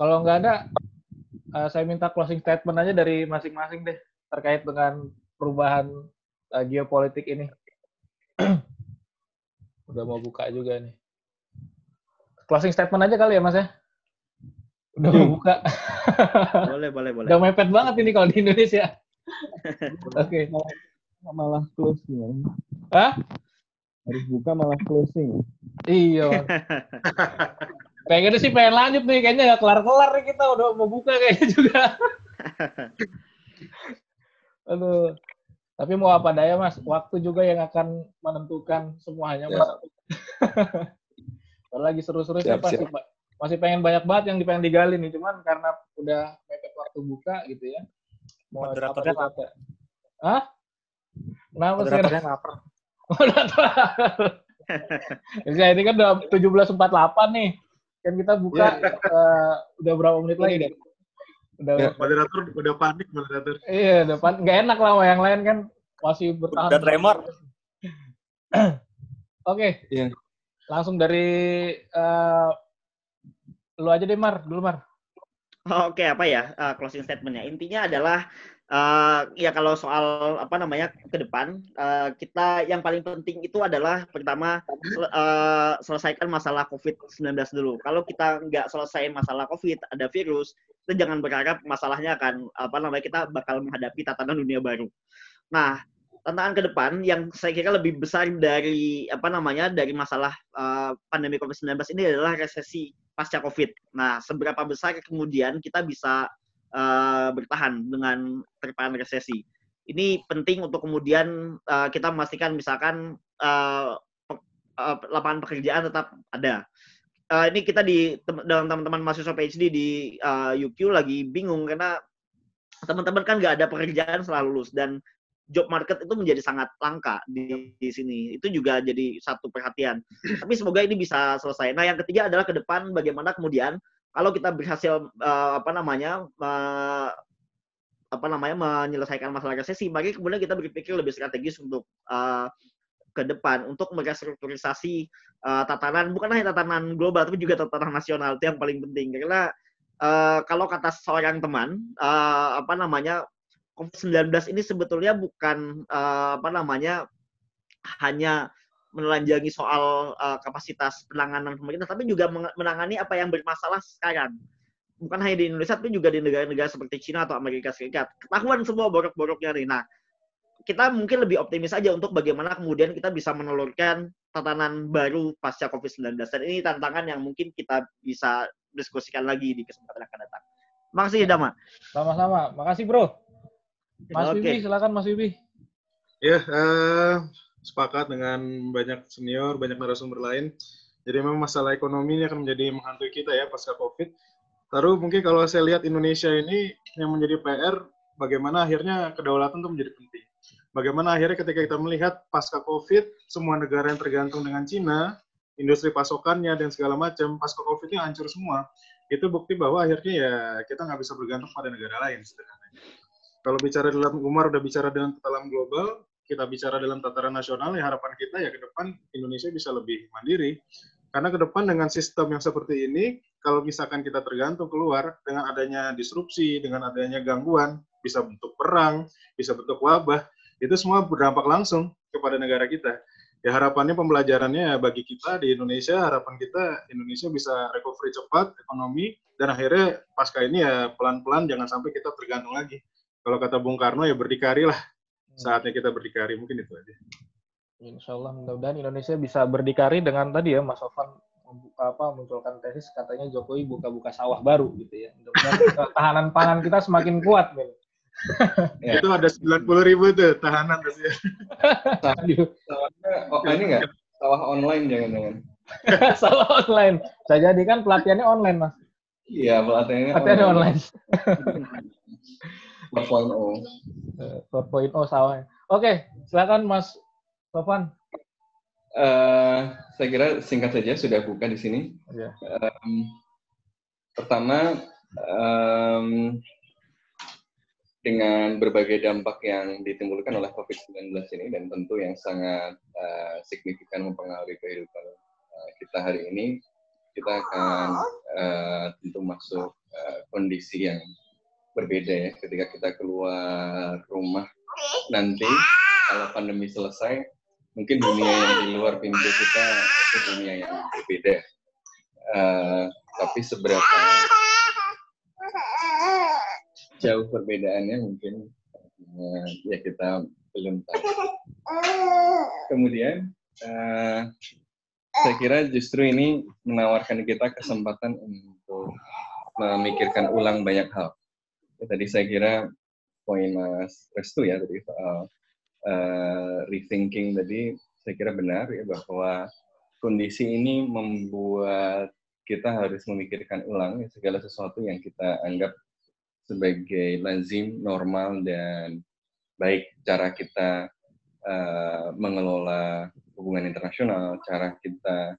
Kalau nggak ada, uh, saya minta closing statement aja dari masing-masing deh terkait dengan perubahan uh, geopolitik ini. Udah mau buka juga nih. Closing statement aja kali ya, Mas ya? Udah mau buka. boleh, boleh, boleh. Udah mepet banget ini kalau di Indonesia. Oke. okay. Malah closing. Hah? Harus buka malah closing. Iya. Pengen sih pengen lanjut nih, kayaknya nggak kelar-kelar nih kita udah mau buka kayaknya juga. Aduh. Tapi mau apa daya mas, waktu juga yang akan menentukan semuanya mas. Kalau lagi seru-seru sih pasti siap. masih pengen banyak banget yang pengen digali nih, cuman karena udah mepet waktu buka gitu ya. Mau Moderatornya apa? Hah? Kenapa sih? Moderatornya lapar. Moderator. ya, ini kan udah 17.48 nih kan kita buka yeah. Iya. uh, udah berapa menit lagi kan? Udah yeah. moderator udah panik moderator. Iya, udah panik. Gak enak lah sama yang lain kan masih bertahan. Udah tremor. Oke. okay. Iya. Yeah. Langsung dari uh, lu aja deh Mar, dulu Mar. Oke, okay, apa ya uh, closing statementnya? Intinya adalah Ya kalau soal apa namanya ke depan uh, kita yang paling penting itu adalah pertama uh, selesaikan masalah COVID-19 dulu. Kalau kita nggak selesai masalah COVID, ada virus, kita jangan berharap masalahnya akan apa namanya kita bakal menghadapi tatanan dunia baru. Nah, tantangan ke depan yang saya kira lebih besar dari apa namanya dari masalah uh, pandemi COVID-19 ini adalah resesi pasca COVID. Nah, seberapa besar kemudian kita bisa uh, bertahan dengan terpaan resesi. Ini penting untuk kemudian uh, kita memastikan misalkan uh, pe, uh, lapangan pekerjaan tetap ada. Uh, ini kita di dalam teman-teman mahasiswa PhD di uh, UQ lagi bingung karena teman-teman kan nggak ada pekerjaan setelah lulus dan job market itu menjadi sangat langka di, di sini. Itu juga jadi satu perhatian. Tapi semoga ini bisa selesai. Nah, yang ketiga adalah ke depan bagaimana kemudian kalau kita berhasil uh, apa namanya uh, apa namanya menyelesaikan masalah resesi, maka kemudian kita berpikir lebih strategis untuk uh, ke depan untuk merestrukturisasi uh, tatanan bukan hanya tatanan global tapi juga tatanan nasional itu yang paling penting. Karena uh, kalau kata seorang teman uh, apa namanya COVID-19 ini sebetulnya bukan uh, apa namanya hanya menelanjangi soal uh, kapasitas penanganan pemerintah, tapi juga menangani apa yang bermasalah sekarang. Bukan hanya di Indonesia, tapi juga di negara-negara seperti Cina atau Amerika Serikat. Ketahuan semua borok-boroknya nih. Nah, kita mungkin lebih optimis aja untuk bagaimana kemudian kita bisa menelurkan tatanan baru pasca COVID-19. Dan ini tantangan yang mungkin kita bisa diskusikan lagi di kesempatan yang akan datang. Makasih, Dama. Sama-sama. Makasih, Bro. Mas okay. Wibi, silakan Mas Wibi. Ya, uh, sepakat dengan banyak senior, banyak narasumber lain. Jadi memang masalah ekonomi ini akan menjadi menghantui kita ya pasca COVID. Lalu mungkin kalau saya lihat Indonesia ini yang menjadi PR, bagaimana akhirnya kedaulatan itu menjadi penting. Bagaimana akhirnya ketika kita melihat pasca COVID, semua negara yang tergantung dengan Cina, industri pasokannya dan segala macam, pasca COVID ini hancur semua. Itu bukti bahwa akhirnya ya kita nggak bisa bergantung pada negara lain sebenarnya. Kalau bicara dalam Umar udah bicara dalam dalam global, kita bicara dalam tataran nasional, ya harapan kita ya ke depan Indonesia bisa lebih mandiri. Karena ke depan dengan sistem yang seperti ini, kalau misalkan kita tergantung keluar dengan adanya disrupsi, dengan adanya gangguan, bisa bentuk perang, bisa bentuk wabah, itu semua berdampak langsung kepada negara kita. ya harapannya pembelajarannya bagi kita di Indonesia harapan kita Indonesia bisa recovery cepat ekonomi dan akhirnya pasca ini ya pelan-pelan jangan sampai kita tergantung lagi kalau kata Bung Karno ya berdikari lah. Saatnya kita berdikari mungkin itu aja Insya Allah mudah-mudahan Indonesia bisa berdikari dengan tadi ya Mas Sofan apa munculkan tesis katanya Jokowi buka-buka sawah baru gitu ya mudah-mudahan tahanan pangan kita semakin kuat nih ya. Itu ada sembilan puluh ribu tuh tahanan ya. Sawahnya, oh ini nggak? Sawah online jangan-jangan. Sawah online. Saya jadi kan pelatihannya online, Mas. Iya, pelatihannya pelatihannya online. online. 4.0. 4.0 sawah. Oke, silakan Mas Sofan. Uh, saya kira singkat saja sudah buka di sini. Yeah. Um, pertama, um, dengan berbagai dampak yang ditimbulkan oleh COVID-19 ini dan tentu yang sangat uh, signifikan mempengaruhi kehidupan uh, kita hari ini, kita akan uh, tentu masuk uh, kondisi yang berbeda ya ketika kita keluar rumah nanti kalau pandemi selesai mungkin dunia yang di luar pintu kita itu dunia yang berbeda uh, tapi seberapa jauh perbedaannya mungkin uh, ya kita belum tahu. Kemudian uh, saya kira justru ini menawarkan kita kesempatan untuk memikirkan ulang banyak hal. Tadi saya kira poin Mas Restu ya tadi soal uh, rethinking tadi saya kira benar ya bahwa kondisi ini membuat kita harus memikirkan ulang ya, segala sesuatu yang kita anggap sebagai lazim, normal, dan baik cara kita uh, mengelola hubungan internasional, cara kita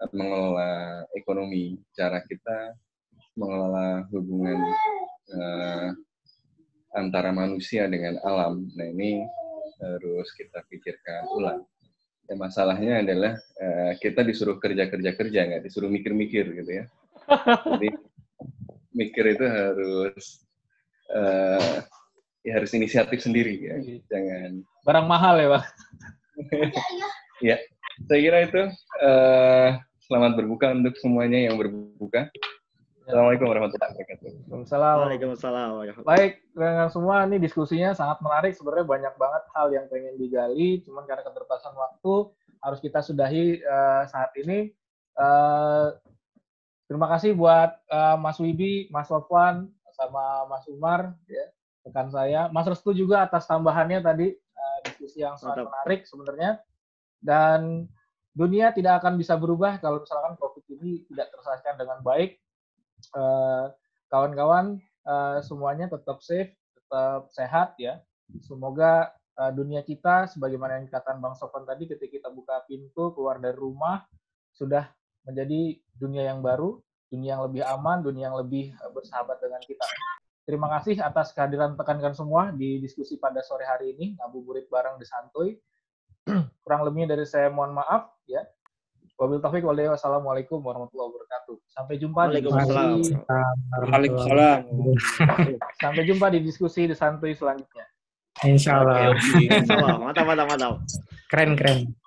uh, mengelola ekonomi, cara kita mengelola hubungan uh, antara manusia dengan alam. Nah ini harus kita pikirkan ulang. Ya, masalahnya adalah uh, kita disuruh kerja kerja kerja nggak disuruh mikir mikir gitu ya. Jadi mikir itu harus uh, ya harus inisiatif sendiri ya jangan barang mahal ya pak ya saya kira itu uh, selamat berbuka untuk semuanya yang berbuka Assalamualaikum warahmatullahi wabarakatuh. Waalaikumsalam. Baik, dengan semua ini diskusinya sangat menarik. Sebenarnya banyak banget hal yang pengen digali, cuman karena keterbatasan waktu harus kita sudahi uh, saat ini. Uh, Terima kasih buat uh, Mas Wibi, Mas Sofwan, sama Mas Umar, ya, rekan saya. Mas Restu juga atas tambahannya tadi, uh, diskusi yang sangat Mantap. menarik sebenarnya. Dan dunia tidak akan bisa berubah kalau misalkan COVID ini tidak terselesaikan dengan baik. Uh, kawan-kawan, uh, semuanya tetap safe, tetap sehat ya. Semoga uh, dunia kita, sebagaimana yang dikatakan Bang Sofwan tadi, ketika kita buka pintu keluar dari rumah, sudah menjadi dunia yang baru, dunia yang lebih aman, dunia yang lebih eh, bersahabat dengan kita. Terima kasih atas kehadiran tekan-tekan semua di diskusi pada sore hari ini, ngabuburit bareng di Santuy. Kurang lebihnya dari saya mohon maaf ya. Wabil taufik wassalamualaikum warahmatullahi wabarakatuh. Sampai jumpa di diskusi. Waalaikumsalam. Sampai jumpa di diskusi di Santuy selanjutnya. Insya Allah. Mantap, mantap, mantap. Keren, keren.